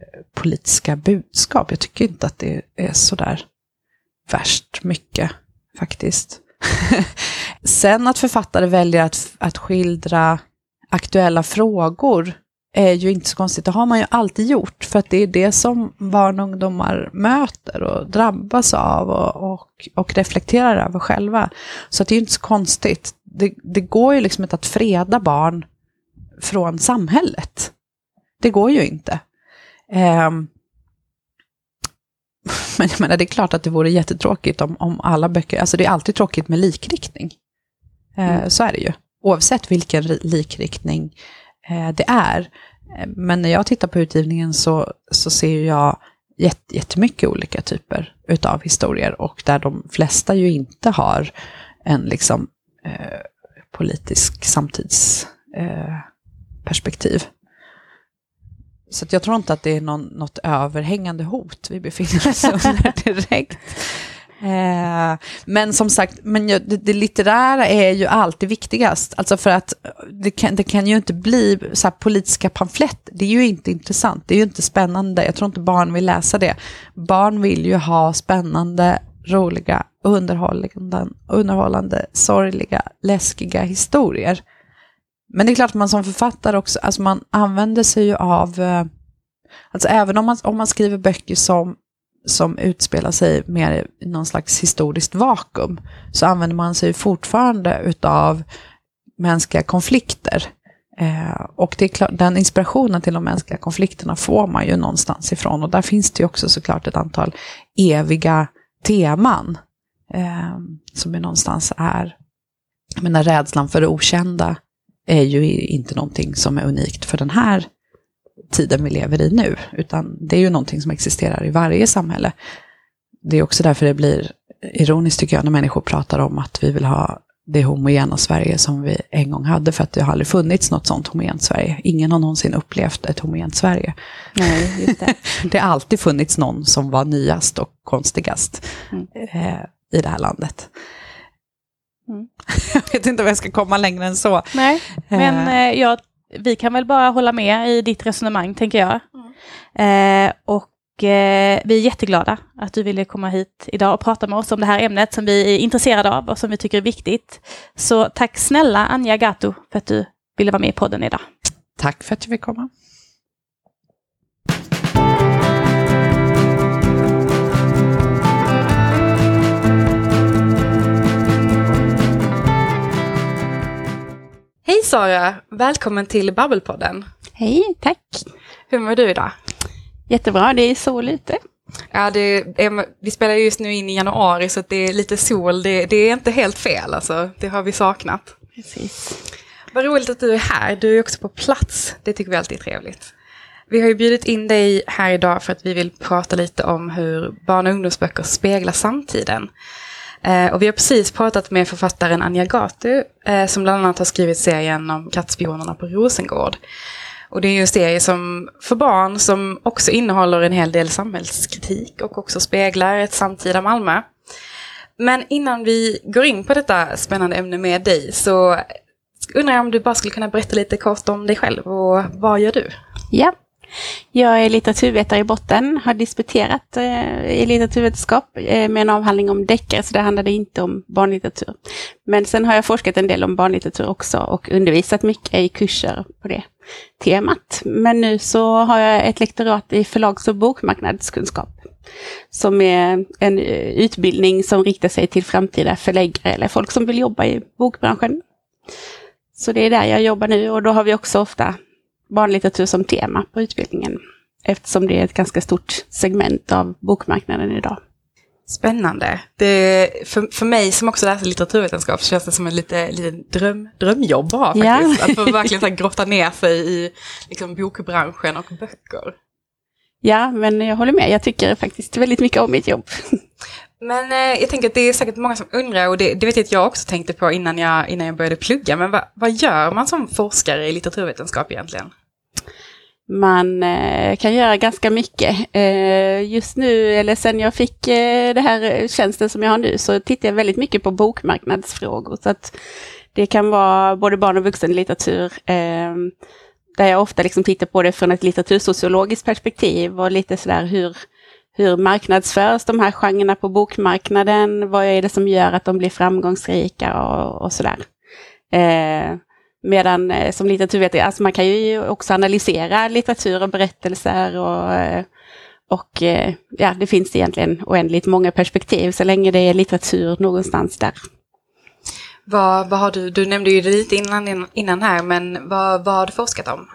eh, politiska budskap. Jag tycker inte att det är sådär värst mycket faktiskt. Sen att författare väljer att, att skildra aktuella frågor är ju inte så konstigt. Det har man ju alltid gjort, för att det är det som barn och ungdomar möter och drabbas av och, och, och reflekterar över själva. Så det är ju inte så konstigt. Det, det går ju liksom inte att freda barn från samhället. Det går ju inte. Um, men jag menar, det är klart att det vore jättetråkigt om, om alla böcker, alltså det är alltid tråkigt med likriktning. Eh, mm. Så är det ju, oavsett vilken likriktning Eh, det är. Eh, men när jag tittar på utgivningen så, så ser jag jätt, jättemycket olika typer utav historier och där de flesta ju inte har en liksom eh, politisk samtidsperspektiv. Eh, så jag tror inte att det är någon, något överhängande hot vi befinner oss under direkt. Eh, men som sagt, men det, det, litterära är ju alltid viktigast. Alltså för att det kan, det kan ju inte bli så politiska pamfletter. Det är ju inte intressant, det är ju inte spännande. Jag tror inte barn vill läsa det. Barn vill ju ha spännande, roliga, underhållande, underhållande sorgliga, läskiga historier. Men det är klart att man som författare också, alltså man använder sig ju av, eh, alltså även om man, om man skriver böcker som, som utspelar sig mer i någon slags historiskt vakuum, så använder man sig fortfarande utav mänskliga konflikter. Eh, och det är klart, den inspirationen till de mänskliga konflikterna får man ju någonstans ifrån. Och där finns det ju också såklart ett antal eviga teman. Eh, som ju någonstans är, jag menar rädslan för det okända är ju inte någonting som är unikt för den här tiden vi lever i nu, utan det är ju någonting som existerar i varje samhälle. Det är också därför det blir ironiskt tycker jag när människor pratar om att vi vill ha det homogena Sverige som vi en gång hade, för att det har aldrig funnits något sånt homogent Sverige. Ingen har någonsin upplevt ett homogent Sverige. Nej, just det. det har alltid funnits någon som var nyast och konstigast mm. eh, i det här landet. Mm. jag vet inte om jag ska komma längre än så. Nej, men eh, eh, ja, vi kan väl bara hålla med i ditt resonemang, tänker jag. Mm. Eh, och eh, vi är jätteglada att du ville komma hit idag och prata med oss om det här ämnet som vi är intresserade av och som vi tycker är viktigt. Så tack snälla Anja Gato för att du ville vara med i podden idag. Tack för att du fick komma. Hej Sara! Välkommen till Babbelpodden. Hej, tack. Hur mår du idag? Jättebra, det är sol ute. Ja, det är, vi spelar just nu in i januari så det är lite sol. Det, det, är inte helt fel alltså. Det har vi saknat. Precis. Vad roligt att du är här. Du är också på plats. Det tycker vi alltid är trevligt. Vi har ju bjudit in dig här idag för att vi vill prata lite om hur barn och ungdomsböcker speglar samtiden. Eh, och vi har precis pratat med författaren Anja Gatu eh, som bland annat har skrivit serien om kattspionerna på Rosengård. Och det är ju en serie som för barn som också innehåller en hel del samhällskritik och också speglar ett samtida Malmö. Men innan vi går in på detta spännande ämne med dig så undrar jag om du bara skulle kunna berätta lite kort om dig själv och vad gör du? Ja, jag är litteraturvetare i botten, har disputerat eh, i litteraturvetenskap eh, med en avhandling om deckare, så det handlade inte om barnlitteratur. Men sen har jag forskat en del om barnlitteratur också och undervisat mycket i kurser på det temat. Men nu så har jag ett lektorat i förlags och bokmarknadskunskap som är en eh, utbildning som riktar sig till framtida förläggare eller folk som vill jobba i bokbranschen. Så det är där jag jobbar nu och då har vi också ofta barnlitteratur som tema på utbildningen. Eftersom det är ett ganska stort segment av bokmarknaden idag. Spännande. Det, för, för mig som också läser litteraturvetenskap så känns det som en lite, lite dröm, drömjobb att ha faktiskt. Ja. Att få verkligen så grotta ner sig i liksom, bokbranschen och böcker. Ja, men jag håller med. Jag tycker faktiskt väldigt mycket om mitt jobb. Men eh, jag tänker att det är säkert många som undrar, och det, det vet jag att jag också tänkte på innan jag, innan jag började plugga, men va, vad gör man som forskare i litteraturvetenskap egentligen? Man eh, kan göra ganska mycket. Eh, just nu, eller sen jag fick eh, det här tjänsten som jag har nu, så tittar jag väldigt mycket på bokmarknadsfrågor. Så att det kan vara både barn och vuxenlitteratur. Eh, där jag ofta liksom tittar på det från ett litteratursociologiskt perspektiv och lite sådär hur, hur marknadsförs de här genrerna på bokmarknaden? Vad är det som gör att de blir framgångsrika och, och sådär. Eh, medan eh, som litteraturvetare, alltså man kan ju också analysera litteratur och berättelser och, eh, och eh, ja, det finns egentligen oändligt många perspektiv så länge det är litteratur någonstans där. Vad, vad har du, du nämnde ju det lite innan, innan här, men vad, vad har du forskat om?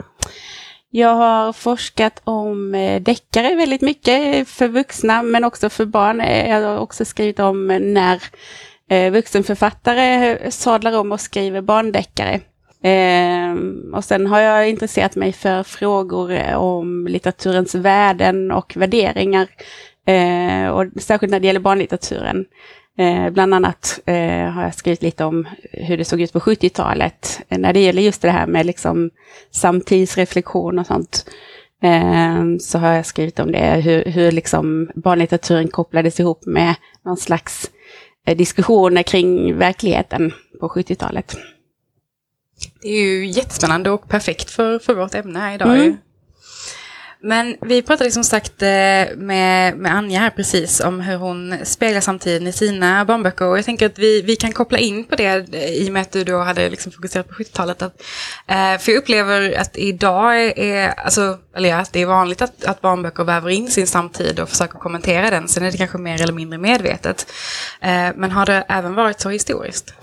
Jag har forskat om eh, deckare väldigt mycket för vuxna men också för barn. Eh, jag har också skrivit om när eh, vuxenförfattare sadlar om och skriver barndeckare. Ehm, och sen har jag intresserat mig för frågor om litteraturens värden och värderingar. och särskilt när det gäller barnlitteraturen. Eh, bland annat eh, har jag skrivit lite om hur det såg ut på 70-talet eh, när det gäller just det här med liksom samtidsreflektion och sånt. Eh, så har jag skrivit om det, hur, hur liksom barnlitteraturen kopplades ihop med någon slags eh, diskussioner kring verkligheten på 70-talet. Det är ju jättespännande och perfekt för, för vårt ämne här idag. Mm. Men vi pratade som sagt eh, med, med Anja här precis om hur hon speglar samtiden i sina barnböcker. Och jag tänker att vi, vi kan koppla in på det eh, i och med att du då hade liksom fokuserat på 70-talet. Att, eh, för jag upplever att idag är, alltså, eller ja, det är vanligt att, att barnböcker väver in sin samtid och försöker kommentera den. Sen är det kanske mer eller mindre medvetet. Men har det även varit så historiskt?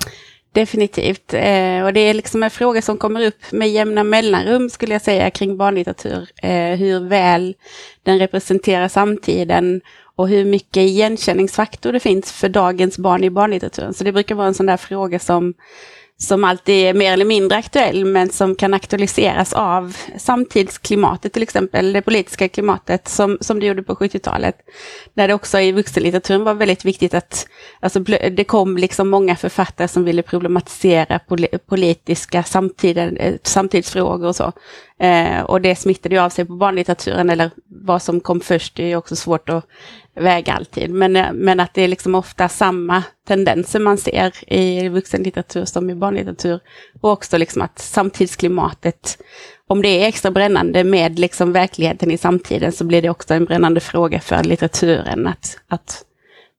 Definitivt. Eh, och det är liksom en fråga som kommer upp med jämna mellanrum skulle jag säga kring barnlitteratur. Eh, hur väl den representerar samtiden och hur mycket igenkänningsfaktor det finns för dagens barn i barnlitteraturen. Så det brukar vara en sån där fråga som som alltid är mer eller mindre aktuell men som kan aktualiseras av samtidsklimatet till exempel, det politiska klimatet som, som det gjorde på 70-talet. Där det också i vuxenlitteraturen var väldigt viktigt att alltså, det kom liksom många författare som ville problematisera pol politiska samtiden, eh, samtidsfrågor och så. Eh, och det smittade ju av sig på barnlitteraturen eller vad som kom först det är också svårt att väga alltid. Men, eh, men att det är liksom ofta samma tendenser man ser i vuxenlitteratur som i barnlitteratur. Och också liksom att samtidsklimatet, om det är extra brännande med liksom verkligheten i samtiden så blir det också en brännande fråga för litteraturen. Att, att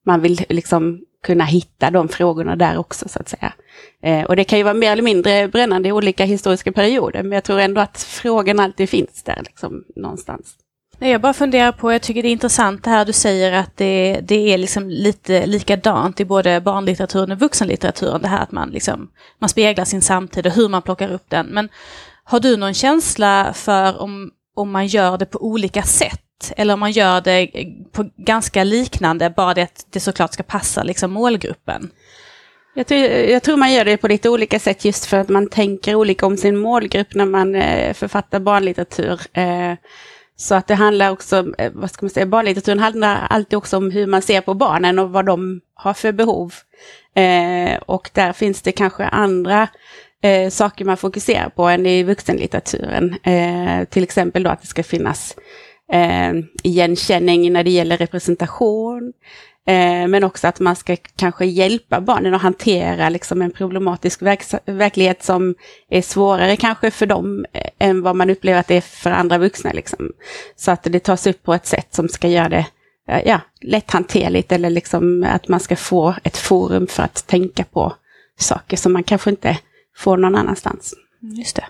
man vill liksom kunna hitta de frågorna där också så att säga. Eh, och det kan ju vara mer eller mindre brännande i olika historiska perioder, men jag tror ändå att frågan alltid finns där liksom, någonstans. Jag bara funderar på, jag tycker det är intressant det här du säger att det, det är liksom lite likadant i både barnlitteraturen och vuxenlitteraturen. Det här att man, liksom, man speglar sin samtid och hur man plockar upp den. Men har du någon känsla för om, om man gör det på olika sätt? Eller om man gör det på ganska liknande, bara det att det såklart ska passa liksom målgruppen? Jag tror, jag tror, man gör det på lite olika sätt just för att man tänker olika om sin målgrupp när man eh, författar barnlitteratur. Eh, så att det handlar också, eh, vad ska man säga, barnlitteraturen handlar alltid också om hur man ser på barnen och vad de har för behov. Eh, och där finns det kanske andra eh, saker man fokuserar på än i vuxenlitteraturen. Eh, till exempel då att det ska finnas eh, igenkänning när det gäller representation. Eh, men också att man ska kanske hjälpa barnen att hantera liksom en problematisk verk verklighet som är svårare kanske för dem eh, än vad man upplever att det är för andra vuxna. Liksom. Så att det tas upp på ett sätt som ska göra det eh, ja, lätthanterligt eller liksom att man ska få ett forum för att tänka på saker som man kanske inte får någon annanstans. Just det.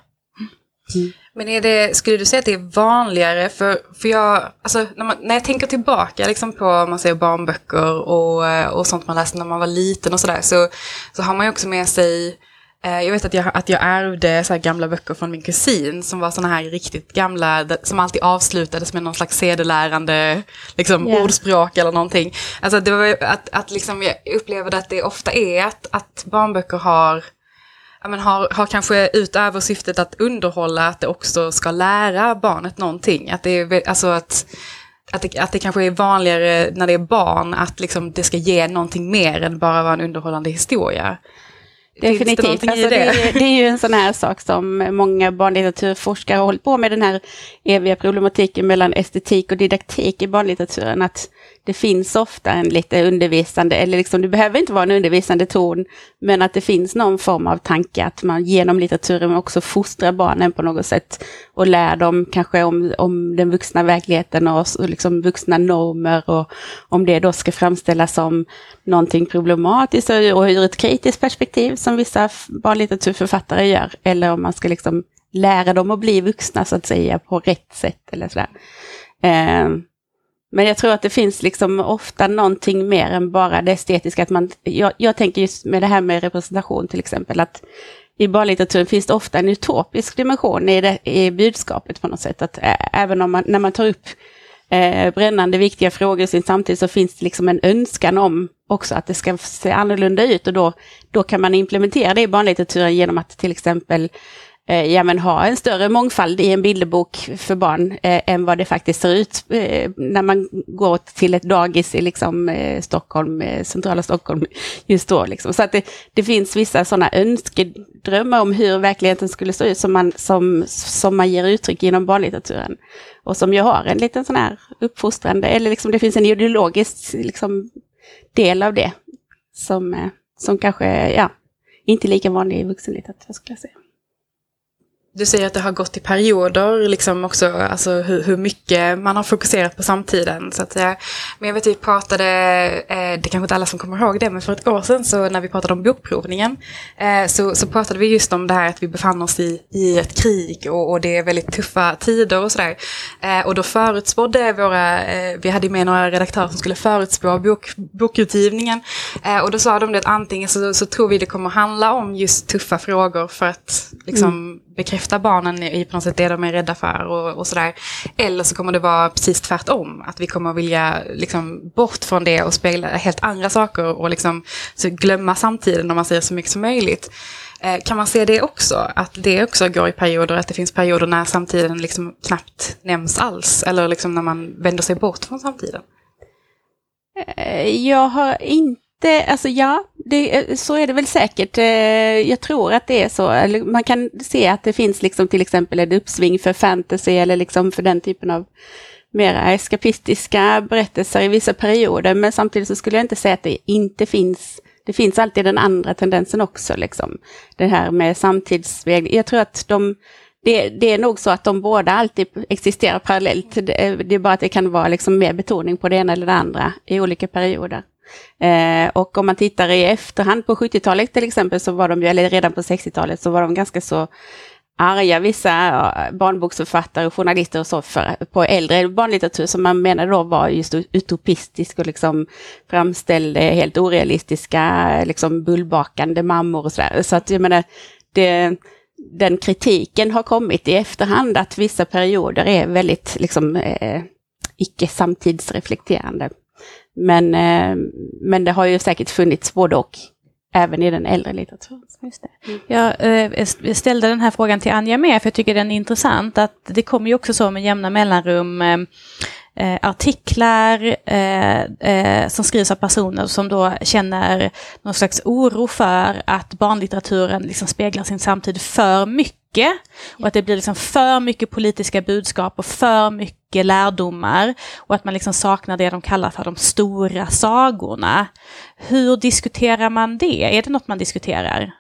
Mm. Men är det, skulle du säga att det är vanligare för, för jag, alltså när, man, när jag tänker tillbaka liksom på man säger barnböcker och, och sånt man läste när man var liten och sådär så, så har man ju också med sig eh, jag vet att jag, att jag ärvde så gamla böcker från min kusin som var sådana här riktigt gamla, som alltid avslutades med någon slags sedelärande liksom, yeah. ordspråk eller någonting. Alltså det var att, att liksom jag upplevde att det ofta är att, att barnböcker har men har, har kanske utöver syftet att underhålla, att det också ska lära barnet någonting. Att det är, alltså att, att det, att det kanske är vanligare när det är barn att liksom det ska ge någonting mer än bara vara en underhållande historia. Definitivt. Det, alltså det? Det, det, är ju en sån här sak som många barnlitteraturforskare har hållit på med, den här eviga problematiken mellan estetik och didaktik i barnlitteraturen. Att det finns ofta en lite undervisande, eller liksom, det behöver inte vara en undervisande ton, men att det finns någon form av tanke att man genom litteraturen också fostrar barnen på något sätt och lär dem kanske om, om den vuxna verkligheten och, och liksom vuxna normer och om det då ska framställas som någonting problematiskt och ur ett kritiskt perspektiv som vissa barnlitteraturförfattare gör, eller om man ska liksom lära dem att bli vuxna så att säga på rätt sätt eller sådär. Eh, men jag tror att det finns liksom ofta någonting mer än bara det estetiska. Att man, jag, jag tänker just med det här med representation till exempel, att i barnlitteraturen finns det ofta en utopisk dimension i, det, i budskapet på något sätt. Att ä, även om man, när man tar upp eh, brännande viktiga frågor i sin samtid så finns det liksom en önskan om också att det ska se annorlunda ut och då, då kan man implementera det i barnlitteraturen genom att till exempel eh, ja, men ha en större mångfald i en bilderbok för barn eh, än vad det faktiskt ser ut eh, när man går till ett dagis i liksom, eh, Stockholm, eh, centrala Stockholm just då. Liksom. Så att det, det finns vissa sådana önskedrömmar om hur verkligheten skulle se ut som man, som, som man ger uttryck genom barnlitteraturen. Och som ju har en liten sån här uppfostrande, eller liksom det finns en ideologisk liksom, del av det som, eh, som kanske ja, inte är lika vanlig i vuxenlitteratur skulle jag säga. Du säger att det har gått i perioder, liksom också alltså hur, hur mycket man har fokuserat på samtiden. Så att, eh, men jag vet att vi pratade, eh, det kanske inte alla som kommer ihåg det, men för ett år sedan så när vi pratade om bokprovningen eh, så, så pratade vi just om det här att vi befann oss i, i ett krig och, och det är väldigt tuffa tider och sådär. Och då förutspådde våra, vi hade med några redaktörer som skulle förutspå bok, bokutgivningen. och då sa de det att antingen så, så tror vi det kommer handla om just tuffa frågor för att liksom mm bekräfta barnen i på något sätt det de är rädda för och, och sådär. Eller så kommer det vara precis tvärtom, att vi kommer vilja liksom bort från det och spegla helt andra saker och liksom glömma samtiden om man säger så mycket som möjligt. Eh, kan man se det också, att det också går i perioder, att det finns perioder när samtiden liksom knappt nämns alls, eller liksom när man vänder sig bort från samtiden? Eh, jag har inte det, alltså ja, det, eh, så är det väl säkert. Eh, jag tror att det är så. Man kan se att det finns liksom till exempel ett uppsving för fantasy eller liksom för den typen av mera eskapistiska berättelser i vissa perioder. Men samtidigt så skulle jag inte säga att det inte finns det finns alltid den andra tendensen också, liksom. Det här med samtidsväg. Jag tror att de, det, det, är nog så att de båda alltid existerar parallellt. Det, eh, det är bara att det kan vara liksom mer betoning på det ena eller det andra i olika perioder. Eh, och om man tittar i efterhand på 70-talet till exempel, så var de ju, eller redan på 60-talet, så var de ganska så arga, vissa barnboksförfattare och journalister och så, för, på äldre barnlitteratur som man menar då var just utopistisk och liksom framställde helt orealistiska, liksom bullbakande mammor och sådär. Så att jag menar, det, den kritiken har kommit i efterhand, att vissa perioder är väldigt liksom, eh, icke samtidsreflekterande. Men, eh, men det har ju säkert funnits både och, även i den äldre litteraturen. Just det. Eh, jag eh, ställde den här frågan till Anja med, för jag tycker den är intressant, att det kommer ju också så med jämna mellanrum eh, eh, artiklar eh, eh, som skrivs av personer som då känner någon slags oro för att barnlitteraturen liksom speglar sin samtid för mycket och att det blir liksom för mycket politiska budskap och för mycket lärdomar och att man liksom saknar det de kallar för de stora sagorna. Hur diskuterar man det? Är det något man diskuterar?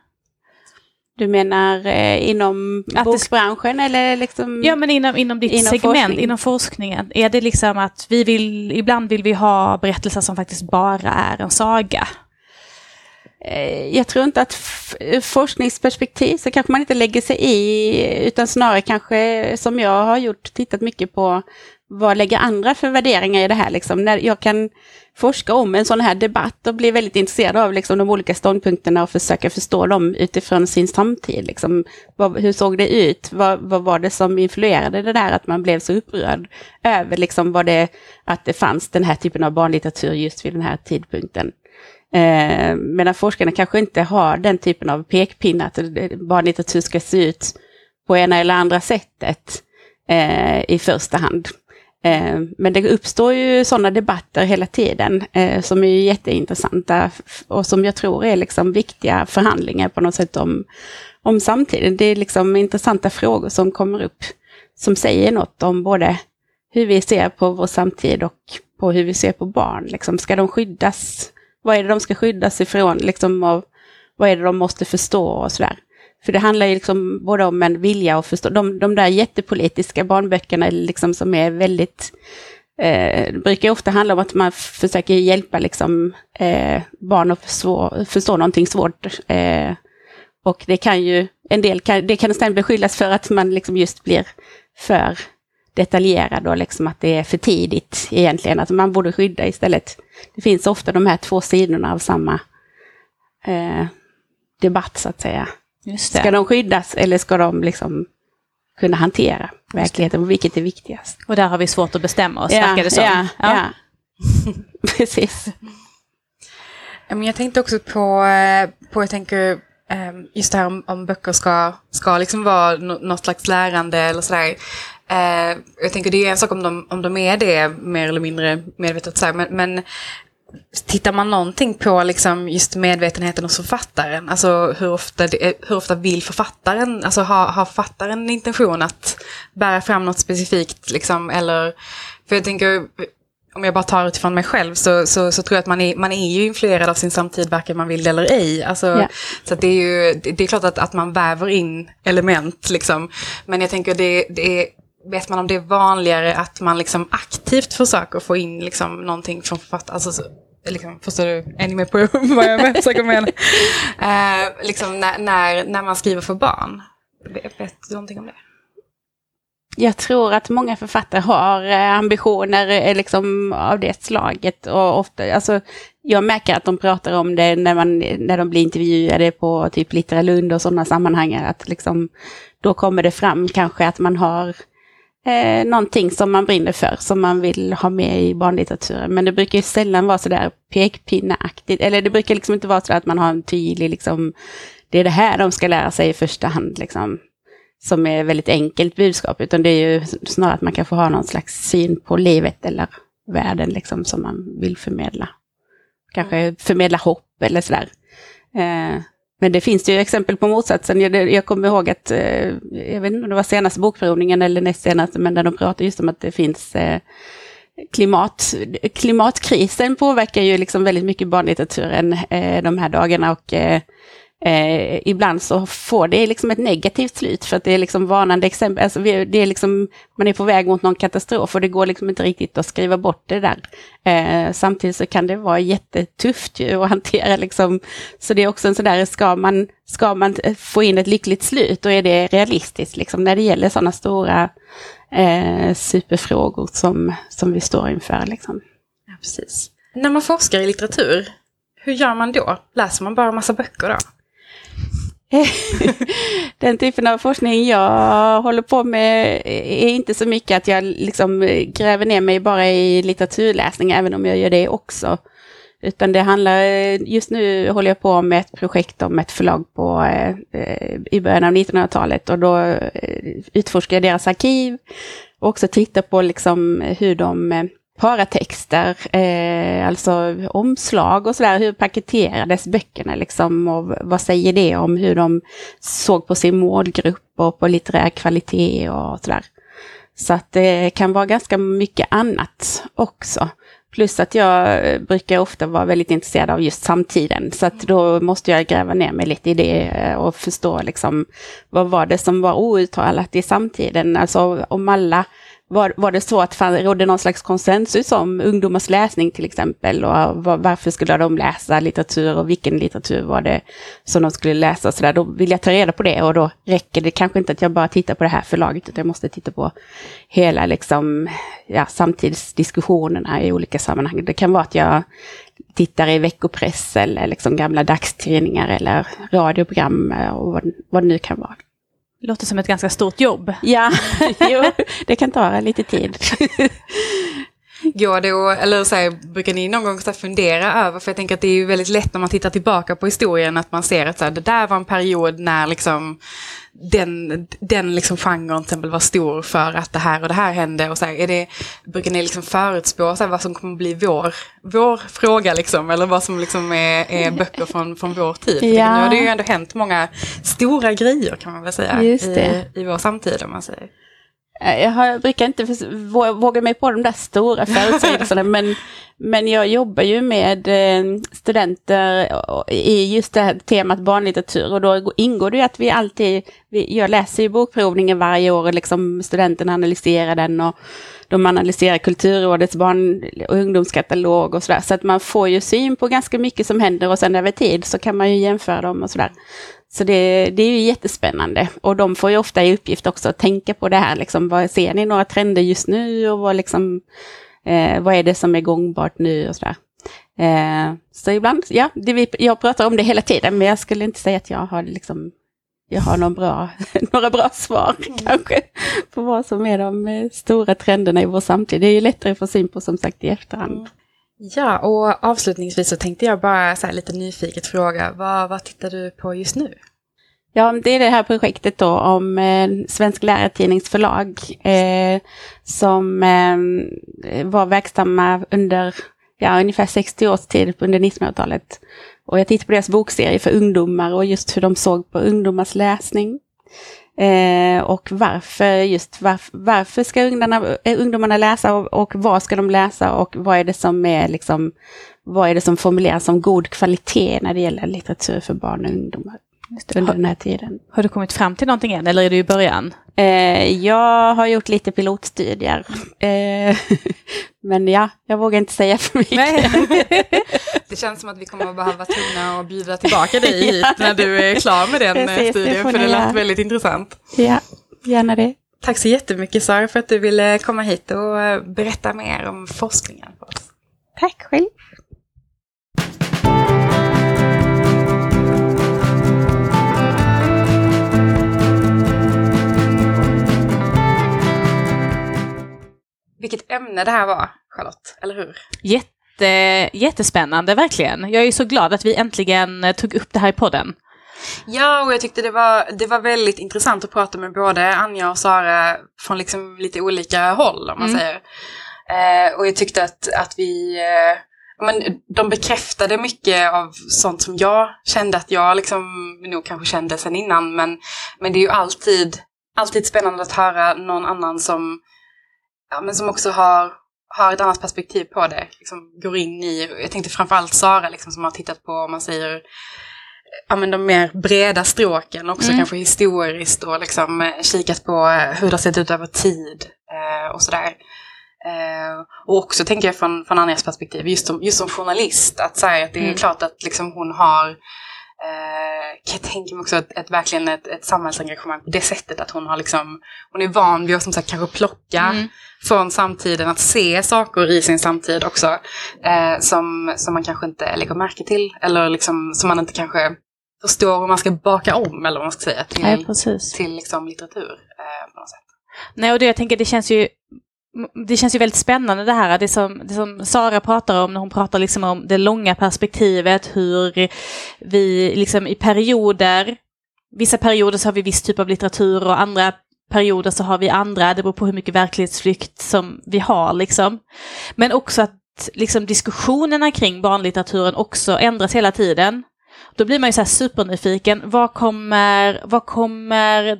Du menar eh, inom att bokbranschen eller liksom? Ja, men inom, inom ditt inom segment, forskning. inom forskningen. Är det liksom att vi vill, ibland vill vi ha berättelser som faktiskt bara är en saga? Eh, jag tror inte att ur forskningsperspektiv så kanske man inte lägger sig i, utan snarare kanske som jag har gjort, tittat mycket på vad lägger andra för värderingar i det här? Liksom? När jag kan forska om en sån här debatt och bli väldigt intresserad av liksom, de olika ståndpunkterna och försöka förstå dem utifrån sin samtid. Liksom. Vad, hur såg det ut? Vad, vad, var det som influerade det där att man blev så upprörd över liksom, vad det, att det fanns den här typen av barnlitteratur just vid den här tidpunkten? Eh, medan forskarna kanske inte har den typen av pekpinnar att barnlitteratur ska se ut på ena eller andra sättet eh, i första hand. Eh, men det uppstår ju sådana debatter hela tiden eh, som är jätteintressanta och som jag tror är liksom viktiga förhandlingar på något sätt om, om samtiden. Det är liksom intressanta frågor som kommer upp som säger något om både hur vi ser på vår samtid och på hur vi ser på barn. Liksom, ska de skyddas? Vad är det de ska skyddas ifrån? Liksom, och vad är det de måste förstå och sådär. För det handlar ju liksom både om en vilja att förstå. De, de där jättepolitiska barnböckerna liksom som är väldigt eh, det brukar ofta handla om att man försöker hjälpa liksom, eh, barn att förstå, förstå någonting svårt. Eh, och det kan ju, en del kan, det kan nästan beskyllas för att man liksom just blir för detaljerad och liksom att det är för tidigt egentligen, att man borde skydda istället. Det finns ofta de här två sidorna av samma eh, debatt så att säga. Ska de skyddas eller ska de liksom kunna hantera verkligheten? Vilket är viktigast? Och där har vi svårt att bestämma oss, ja, verkar det som. Ja, ja. ja. precis. Jag tänkte också på, eh, på jag tänker, ehm, just det här om, om böcker ska, ska liksom vara något slags lärande eller sådär. Eh, jag tänker det är en sak om de, om de är det mer eller mindre medvetet, så här, men, men Tittar man någonting på liksom just medvetenheten hos författaren, alltså hur ofta, det, hur ofta vill författaren, alltså har, har författaren intention att bära fram något specifikt, liksom, eller, för jag tänker, om jag bara tar utifrån mig själv så, så, så tror jag att man är, man är ju influerad av sin samtid, varken man vill det eller ej. Alltså, yeah. Så det är ju, det är klart att, att man väver in element, liksom. men jag tänker det, det är vet man om det är vanligare att man liksom aktivt försöker få in liksom någonting från författaren? Alltså, liksom, förstår du? Är ni med på vad jag försöker mena? uh, liksom när, när, när man skriver för barn. Vet du någonting om det? Jag tror att många författare har eh, ambitioner eh, liksom, av det slaget. Och ofta, alltså, jag märker att de pratar om det när, man, när de blir intervjuade på typ Littera Lund och sådana sammanhang. Att liksom, då kommer det fram kanske att man har eh, någonting som man brinner för, som man vill ha med i barnlitteraturen. Men det brukar ju sällan vara sådär pekpinneaktigt, eller det brukar liksom inte vara så att man har en tydlig, liksom, det är det här de ska lära sig i första hand, liksom, som är väldigt enkelt budskap, utan det är ju snarare att man kan få ha någon slags syn på livet eller världen liksom, som man vill förmedla. Kanske förmedla hopp eller sådär. Eh, men det finns ju exempel på motsatsen. Jag, jag kommer ihåg att, eh, jag vet inte om det var senaste bokprovningen eller näst senaste, men där de pratade just om att det finns eh, klimat, klimatkrisen påverkar ju liksom väldigt mycket barnlitteraturen eh, de här dagarna och eh, Eh, ibland så får det liksom ett negativt slut för att det är liksom varnande exempel. Alltså det är liksom, man är på väg mot någon katastrof och det går liksom inte riktigt att skriva bort det där. Eh, samtidigt så kan det vara jättetufft ju att hantera liksom. Så det är också en sån där, ska man, ska man få in ett lyckligt slut, då är det realistiskt liksom när det gäller sådana stora eh, superfrågor som, som vi står inför. Liksom. Ja, precis. När man forskar i litteratur, hur gör man då? Läser man bara massa böcker då? Den typen av forskning jag håller på med är inte så mycket att jag liksom eh, gräver ner mig bara i litteraturläsning, även om jag gör det också. Utan det handlar, eh, just nu håller jag på med ett projekt om ett förlag på, eh, eh i början av 1900-talet och då eh, utforskar jag deras arkiv och också tittar på liksom hur de paratexter, eh, alltså omslag och sådär. Hur paketerades böckerna liksom och vad säger det om hur de såg på sin målgrupp och på litterär kvalitet och sådär. Så att det kan vara ganska mycket annat också. Plus att jag brukar ofta vara väldigt intresserad av just samtiden, så att då måste jag gräva ner mig lite i det eh, och förstå liksom vad var det som var outtalat i samtiden, alltså om alla var, var det så att det rådde någon slags konsensus om ungdomars läsning till exempel och var, varför skulle de läsa litteratur och vilken litteratur var det som de skulle läsa så där, då vill jag ta reda på det och då räcker det kanske inte att jag bara tittar på det här förlaget utan jag måste titta på hela liksom, ja, samtidsdiskussionerna i olika sammanhang. Det kan vara att jag tittar i veckopress eller liksom gamla dagstidningar eller radioprogram och vad, vad det nu kan vara. Låter som ett ganska stort jobb. Ja, jo, det kan ta lite tid. Går det och, eller så här, brukar ni någon gång så fundera över, för jag tänker att det är ju väldigt lätt när man tittar tillbaka på historien att man ser att så här, det där var en period när liksom den, den liksom genren till exempel var stor för att det här och det här hände. Och så här, är det, brukar ni liksom förutspå så här, vad som kommer bli vår, vår fråga liksom, eller vad som liksom är, är böcker från, från vår tid? Ja. Nu har det ju ändå hänt många stora grejer kan man väl säga i, i vår samtid om man säger. Eh, jag, har, jag brukar inte våga mig på de där stora förutsägelserna, men, men jag jobbar ju med eh, studenter i just det här temat barnlitteratur och då ingår det ju att vi alltid, jag läser ju bokprovningen varje år och liksom studenterna analyserar den och de analyserar Kulturrådets barn och ungdomskatalog och sådär. Så att man får ju syn på ganska mycket som händer och sen över tid så kan man ju jämföra dem och sådär. Så det, det är ju jättespännande. Och de får ju ofta i uppgift också att tänka på det här, liksom, vad, ser ni några trender just nu och vad, liksom, eh, vad är det som är gångbart nu och sådär. Eh, så ibland, ja, det jag pratar om det hela tiden, men jag skulle inte säga att jag har liksom jag har någon bra, några bra svar mm. kanske på vad som är de eh, stora trenderna i vår samtid. Det är ju lättare att få syn på som sagt i efterhand. Mm. Ja, och avslutningsvis så tänkte jag bara så lite nyfiket fråga, vad, vad tittar du på just nu? Ja, det är det här projektet då om eh, Svensk lärartidningsförlag eh, som eh, var verksamma under ja, ungefär 60 års tid under 1900-talet. Och jag tittade på deras bokserie för ungdomar och just hur de såg på ungdomars läsning. Eh, och varför just varför, varför ska ungdomarna, eh, ungdomarna läsa och, och, vad ska de läsa och vad är det som är liksom, vad är det som formuleras som god kvalitet när det gäller litteratur för barn och ungdomar under den här tiden. Har du kommit fram till någonting än eller är du i början? Eh, jag har gjort lite pilotstudier. Eh, men ja, jag vågar inte säga för mycket. det känns som att vi kommer att behöva tvungna att bjuda tillbaka dig hit när du är klar med den Precis, studien, för det lät väldigt intressant. Ja, gärna det. Tack så jättemycket Sara för att du ville komma hit och eh, berätta mer om forskningen för oss. Tack själv. Vilket ämne det här var, Charlotte, eller hur? Jätte, jättespännande, verkligen. Jag är så glad att vi äntligen eh, tog upp det här i podden. Ja, och jag tyckte det var, det var väldigt intressant att prata med både Anja och Sara från liksom lite olika håll, om man mm. säger. Eh, och jag tyckte att, att vi... Eh, men de bekräftade mycket av sånt som jag kände att jag liksom nog kanske kände sen innan. Men, men det är ju alltid, alltid spännande att höra någon annan som ja, men som också har, har ett annat perspektiv på det. Liksom går in i, jag tänkte framförallt Sara liksom, som har tittat på, om man säger, ja, men de mer breda stråken, också mm. kanske historiskt och liksom eh, kikat på hur det har sett ut över tid eh, och sådär. Eh, och också tänker jag från, från Anjas perspektiv, just som, just som journalist, att, så att det är mm. klart att liksom, hon har Eh, jag tänker mig också ett, ett verkligen ett, ett samhällsengagemang på det sättet att hon har liksom, hon är van vid att som sagt kanske plocka mm. från samtiden, att se saker i sin samtid också eh, som, som man kanske inte lägger märke till eller liksom som man inte kanske förstår hur man ska baka om eller vad man ska säga till, ja, till liksom litteratur eh, på något sätt. Nej, och det jag tänker det känns ju det känns ju väldigt spännande det här, det som, det som Sara pratar om när hon pratar liksom om det långa perspektivet, hur vi liksom i perioder, vissa perioder så har vi viss typ av litteratur och andra perioder så har vi andra, det beror på hur mycket verklighetsflykt som vi har liksom. Men också att liksom diskussionerna kring barnlitteraturen också ändras hela tiden. Då blir man ju så här supernyfiken, vad kommer, vad kommer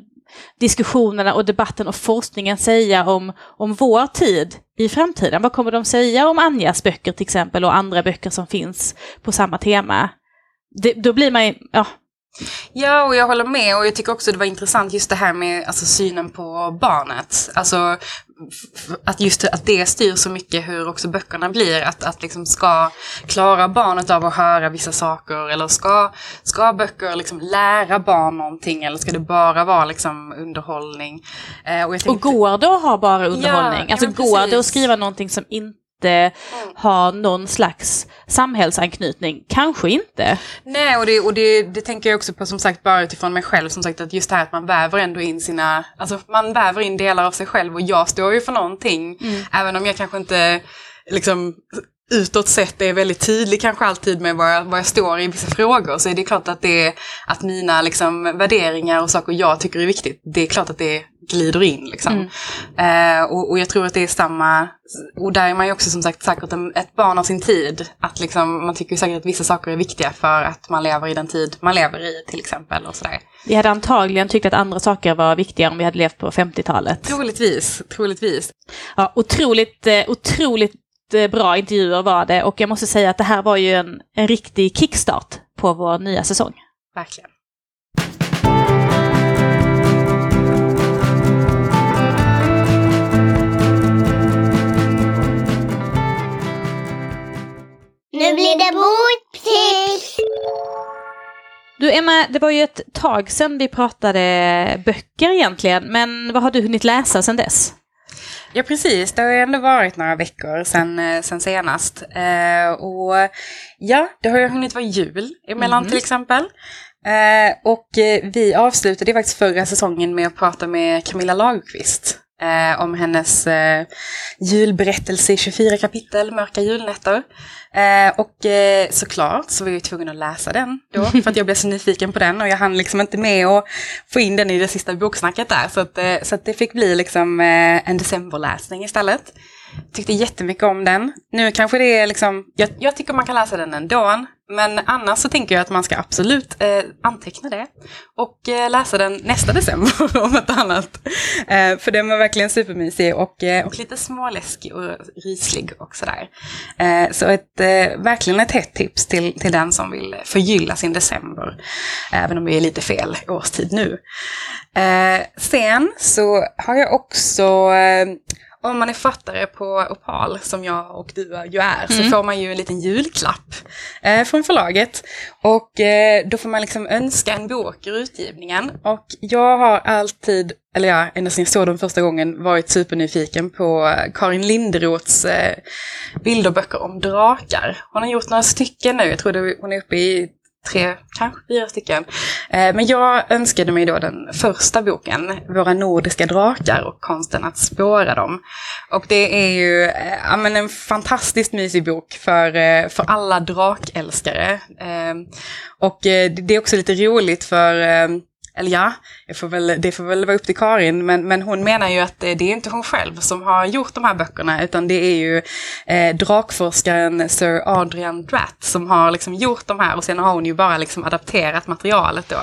diskussionerna och debatten och forskningen säga om, om vår tid i framtiden? Vad kommer de säga om Anjas böcker till exempel och andra böcker som finns på samma tema? Det, då blir man ja, Ja, och jag håller med och jag tycker också det var intressant just det här med alltså, synen på barnet. Alltså att just att det styr så mycket hur också böckerna blir. Att, att liksom ska klara barnet av att höra vissa saker eller ska, ska böcker liksom lära barn någonting eller ska det bara vara liksom underhållning? Eh, och, tänkte, och går det att ha bara underhållning? Ja, alltså ja, går det att skriva någonting som inte inte ha någon slags samhällsanknytning. Kanske inte. Nej, och, det, och det, det tänker jag också på som sagt bara utifrån mig själv. Som sagt att just det här att man väver ändå in sina, alltså man väver in delar av sig själv och jag står ju för någonting. Mm. Även om jag kanske inte liksom utåt sett är väldigt tydlig kanske alltid med vad jag, vad jag står i vissa frågor så är det klart att, det, att mina liksom, värderingar och saker jag tycker är viktigt, det är klart att det glider in. Liksom. Mm. Eh, och, och, jag tror att det är samma, och där är man ju också som sagt säkert en, ett barn av sin tid. Att liksom, man tycker säkert att vissa saker är viktiga för att man lever i den tid man lever i till exempel. Och sådär. Vi hade antagligen tyckt att andra saker var viktigare om vi hade levt på 50-talet. Troligtvis, troligtvis. Ja, otroligt, eh, otroligt bra intervjuer var det och jag måste säga att det här var ju en, en riktig kickstart på vår nya säsong. Verkligen. Nu blir det boktips! Du Emma, det var ju ett tag sedan vi pratade böcker egentligen, men vad har du hunnit läsa sedan dess? Ja precis, det har ju ändå varit några veckor sedan, eh, sedan senast. Eh, och ja, det har ju hunnit vara jul emellan mm. till exempel. Eh, och eh, vi avslutade faktiskt förra säsongen med att prata med Camilla Lagerqvist eh, om hennes eh, julberättelse i 24 kapitel, Mörka julnätter. Eh, och eh, såklart så var jag tvungen att läsa den då, för att jag blev så nyfiken på den och jag hann liksom inte med att få in den i det sista boksnacket där. Så att, eh, så att det fick bli liksom eh, en decemberläsning istället. Tyckte jättemycket om den. Nu kanske det är liksom, jag, jag tycker man kan läsa den ändå. Men annars så tänker jag att man ska absolut eh, anteckna det. Och eh, läsa den nästa december om ett annat. Eh, för den var verkligen supermysig och, eh, och lite småläskig och ryslig och sådär. Eh, så ett, eh, verkligen ett hett tips till, till den som vill förgylla sin december. Även om vi är lite fel årstid nu. Eh, sen så har jag också eh, om man är fattare på Opal, som jag och du ju är, mm. så får man ju en liten julklapp eh, från förlaget. Och eh, då får man liksom önska en bok ur utgivningen. Och jag har alltid, eller ja, ända sedan jag såg den första gången, varit supernyfiken på Karin Linderoths eh, bilderböcker om drakar. Hon har gjort några stycken nu, jag tror hon är uppe i tre, kanske fyra stycken. Eh, men jag önskade mig då den första boken, Våra nordiska drakar och konsten att spåra dem. Och det är ju eh, ja, men en fantastiskt mysig bok för, eh, för alla drakälskare. Och det är också lite roligt för eller ja, får väl, det får väl vara upp till Karin, men, men hon menar ju att eh, det, är inte hon själv som har gjort de här böckerna, utan det är ju eh, drakforskaren Sir Adrian Dratt som har liksom gjort de här och sen har hon ju bara liksom adapterat materialet då.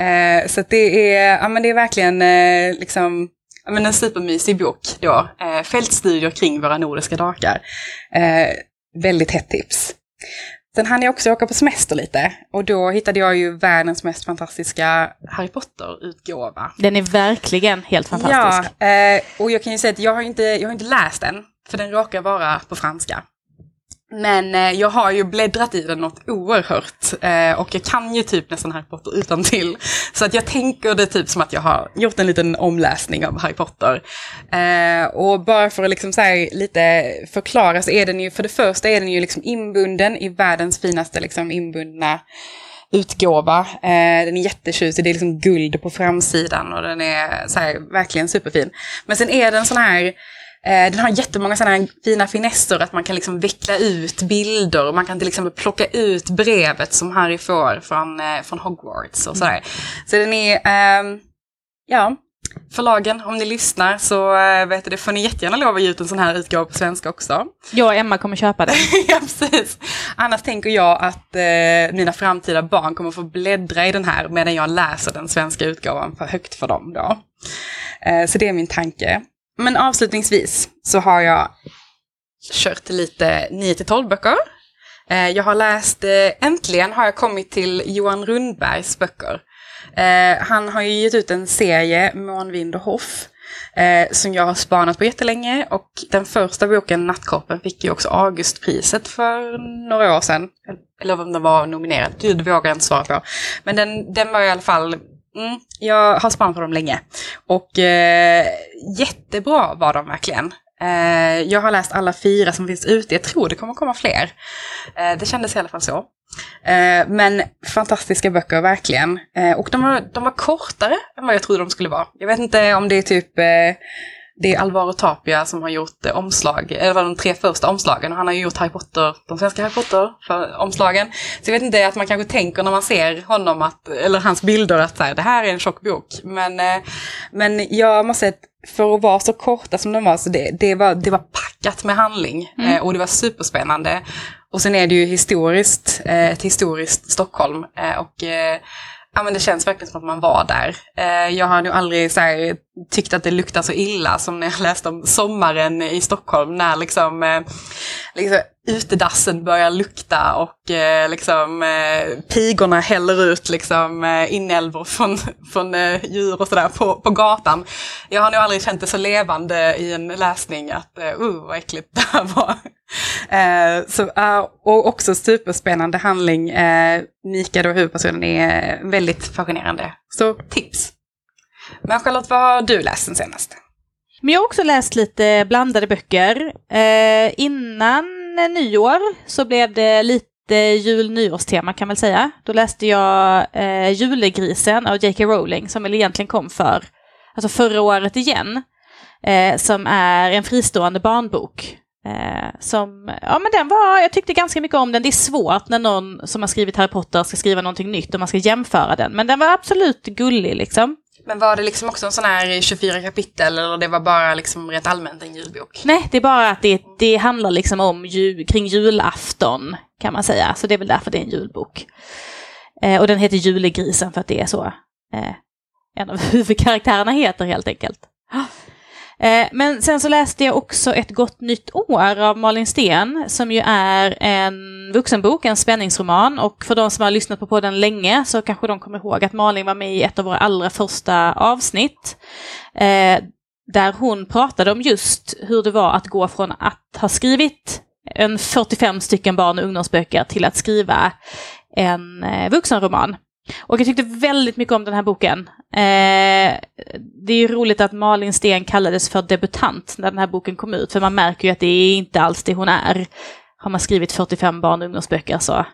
Eh, så det är, ja men det är verkligen eh, liksom ja, men en supermysig bok då. Eh, fältstudier kring våra nordiska drakar. Eh, väldigt hett tips. Sen hann jag också åka på semester lite och då hittade jag ju världens mest fantastiska Harry Potter-utgåva. Den är verkligen helt fantastisk. Ja, eh, och jag kan ju säga att jag har inte, jag har inte läst den, för den råkar vara på franska. Men eh, jag har ju bläddrat i den något oerhört. Eh, och jag kan ju typ nästan Harry Potter utan till. Så att jag tänker det typ som att jag har gjort en liten omläsning av Harry Potter. Eh, och bara för att liksom så lite förklara så är den ju, för det första är den ju liksom inbunden i världens finaste liksom inbundna utgåva. Eh, den är jättetjusig, det är liksom guld på framsidan och den är så här, verkligen superfin. Men sen är den sån här den har jättemånga sådana fina finesser att man kan liksom veckla ut bilder och man kan till exempel plocka ut brevet som Harry får från, eh, från Hogwarts och sådär. Så den är, eh, ja, förlagen, om ni lyssnar så äh, vet du, får ni jättegärna lov att ge ut en sån här utgåva på svenska också. Jag och Emma kommer köpa den. ja, precis. Annars tänker jag att eh, mina framtida barn kommer få bläddra i den här medan jag läser den svenska utgåvan för högt för dem då. Eh, så det är min tanke. Men avslutningsvis så har jag kört lite 9-12 böcker. Eh, jag har läst, eh, äntligen har jag kommit till Johan Rundbergs böcker. Eh, han har ju gett ut en serie, Månvind och Hoff, som jag har spanat på jättelänge. Och den första boken, Nattkorpen, fick ju också Augustpriset för några år sedan. Eller om den var nominerad, det vågar jag inte svara på. Men den, den var i alla fall Mm, jag har spanat på dem länge. Och eh, jättebra var de verkligen. Eh, jag har läst alla fyra som finns ute. Jag tror det kommer komma fler. Eh, det kändes i alla fall så. Eh, men fantastiska böcker, verkligen. Eh, och de var, de var kortare än vad jag trodde de skulle vara. Jag vet inte om det är typ eh, det är Alvaro Tapia som har gjort eh, omslag, eller de tre första omslagen. Och han har ju gjort Harry Potter, de svenska Harry Potter för omslagen. Så jag vet inte, att man kanske tänker när man ser honom, att, eller hans bilder, att så här, det här är en tjock bok. Men, eh, men jag måste säga att för att vara så korta som de var, så det, det, var, det var packat med handling. Mm. Eh, och det var superspännande. Och sen är det ju historiskt, eh, ett historiskt Stockholm. Eh, och eh, ja, men det känns verkligen som att man var där. Eh, jag har nog aldrig så här, tyckt att det luktar så illa som när jag läste om sommaren i Stockholm. När liksom, eh, liksom utedassen börjar lukta och eh, liksom pigorna häller ut liksom inälvor från, från djur och sådär på, på gatan. Jag har nog aldrig känt det så levande i en läsning att uh vad äckligt det här var. Eh, så, uh, och också superspännande handling. Eh, Mika då huvudpersonen är väldigt fascinerande. Så tips. Men Charlotte, vad har du läst sen senast? Men jag har också läst lite blandade böcker. Eh, innan nyår så blev det lite jul-nyårstema kan man säga. Då läste jag eh, Julegrisen av J.K. Rowling som väl egentligen kom för, alltså förra året igen. Eh, som är en fristående barnbok. Eh, som, ja men den var, jag tyckte ganska mycket om den. Det är svårt när någon som har skrivit Harry Potter ska skriva någonting nytt och man ska jämföra den. Men den var absolut gullig liksom. Men var det liksom också en sån här 24 kapitel eller det var bara liksom rent allmänt en julbok? Nej, det är bara att det, det handlar liksom om jul, kring julafton kan man säga. Så det är väl därför det är en julbok. Eh, och den heter Julegrisen för att det är så eh, en av huvudkaraktärerna heter helt enkelt. Eh, men sen så läste jag också Ett gott nytt år av Malin Sten som ju är en vuxenbok, en spänningsroman. Och för de som har lyssnat på podden länge så kanske de kommer ihåg att Malin var med i ett av våra allra första avsnitt. Eh, där hon pratade om just hur det var att gå från att ha skrivit en 45 stycken barn och ungdomsböcker till att skriva en eh, vuxenroman. Och jag tyckte väldigt mycket om den här boken. Eh, det är ju roligt att Malin Sten kallades för debutant när den här boken kom ut, för man märker ju att det är inte alls det hon är. Har man skrivit 45 barn och ungdomsböcker så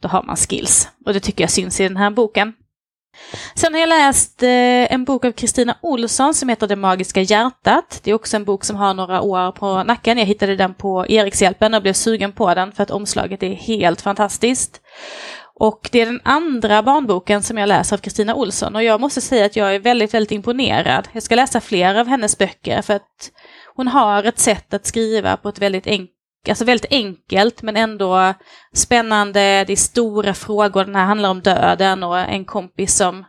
då har man skills. Och det tycker jag syns i den här boken. Sen har jag läst eh, en bok av Kristina Olsson som heter Det magiska hjärtat. Det är också en bok som har några år på nacken. Jag hittade den på Erikshjälpen och blev sugen på den för att omslaget är helt fantastiskt. Och det är den andra barnboken som jag läser av Kristina Olsson och jag måste säga att jag är väldigt, väldigt imponerad. Jag ska läsa fler av hennes böcker för att hon har ett sätt att skriva på ett väldigt enkelt Alltså väldigt enkelt men ändå spännande, det är stora frågor, den här handlar om döden och en kompis som,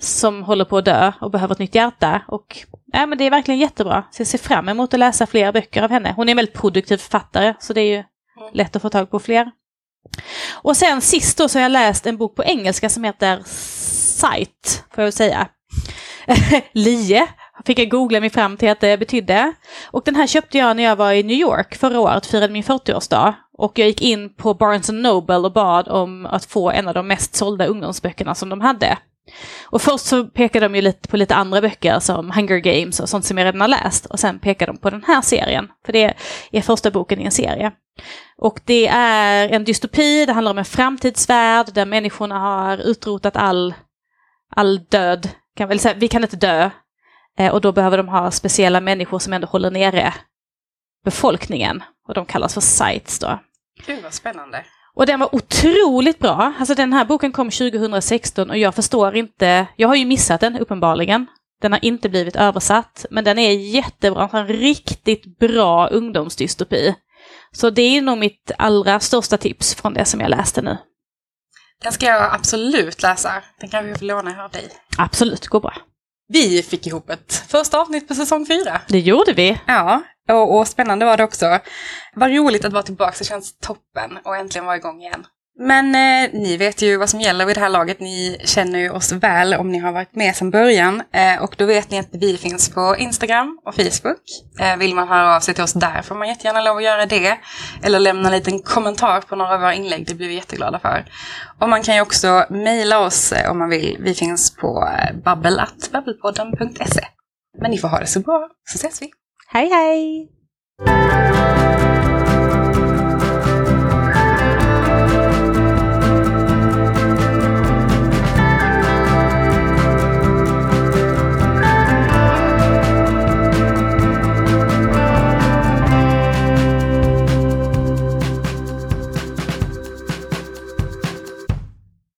som håller på att dö och behöver ett nytt hjärta. Och ja, men det är verkligen jättebra, så jag ser fram emot att läsa fler böcker av henne. Hon är en väldigt produktiv författare så det är ju lätt att få tag på fler. Och sen sist då så har jag läst en bok på engelska som heter Sight, får jag väl säga. Lie fick jag googla mig fram till att det betydde. Och den här köpte jag när jag var i New York förra året, firade min 40-årsdag. Och jag gick in på Barnes Noble och bad om att få en av de mest sålda ungdomsböckerna som de hade. Och först så pekar de ju lite på lite andra böcker som Hunger Games och sånt som jag redan har läst. Och sen pekar de på den här serien, för det är första boken i en serie. Och det är en dystopi, det handlar om en framtidsvärld där människorna har utrotat all, all död. Kan väl säga, vi kan inte dö. Eh, och då behöver de ha speciella människor som ändå håller nere befolkningen. Och de kallas för sites då. Gud vad spännande. Och den var otroligt bra. Alltså den här boken kom 2016 och jag förstår inte, jag har ju missat den uppenbarligen. Den har inte blivit översatt, men den är jättebra. En riktigt bra ungdomsdystopi. Så det är nog mitt allra största tips från det som jag läste nu. Den ska jag absolut läsa. Den kan vi få låna av dig. Absolut, går bra. Vi fick ihop ett första avsnitt på säsong fyra. Det gjorde vi. Ja, och, och spännande var det också. Vad roligt att vara tillbaka, det känns toppen och äntligen vara igång igen. Men eh, ni vet ju vad som gäller vid det här laget. Ni känner ju oss väl om ni har varit med sedan början. Eh, och då vet ni att vi finns på Instagram och Facebook. Eh, vill man höra av sig till oss där får man jättegärna lov att göra det. Eller lämna en liten kommentar på några av våra inlägg. Det blir vi jätteglada för. Och man kan ju också mejla oss eh, om man vill. Vi finns på eh, babbel.babbelpodden.se. Men ni får ha det så bra, så ses vi. Hej hej!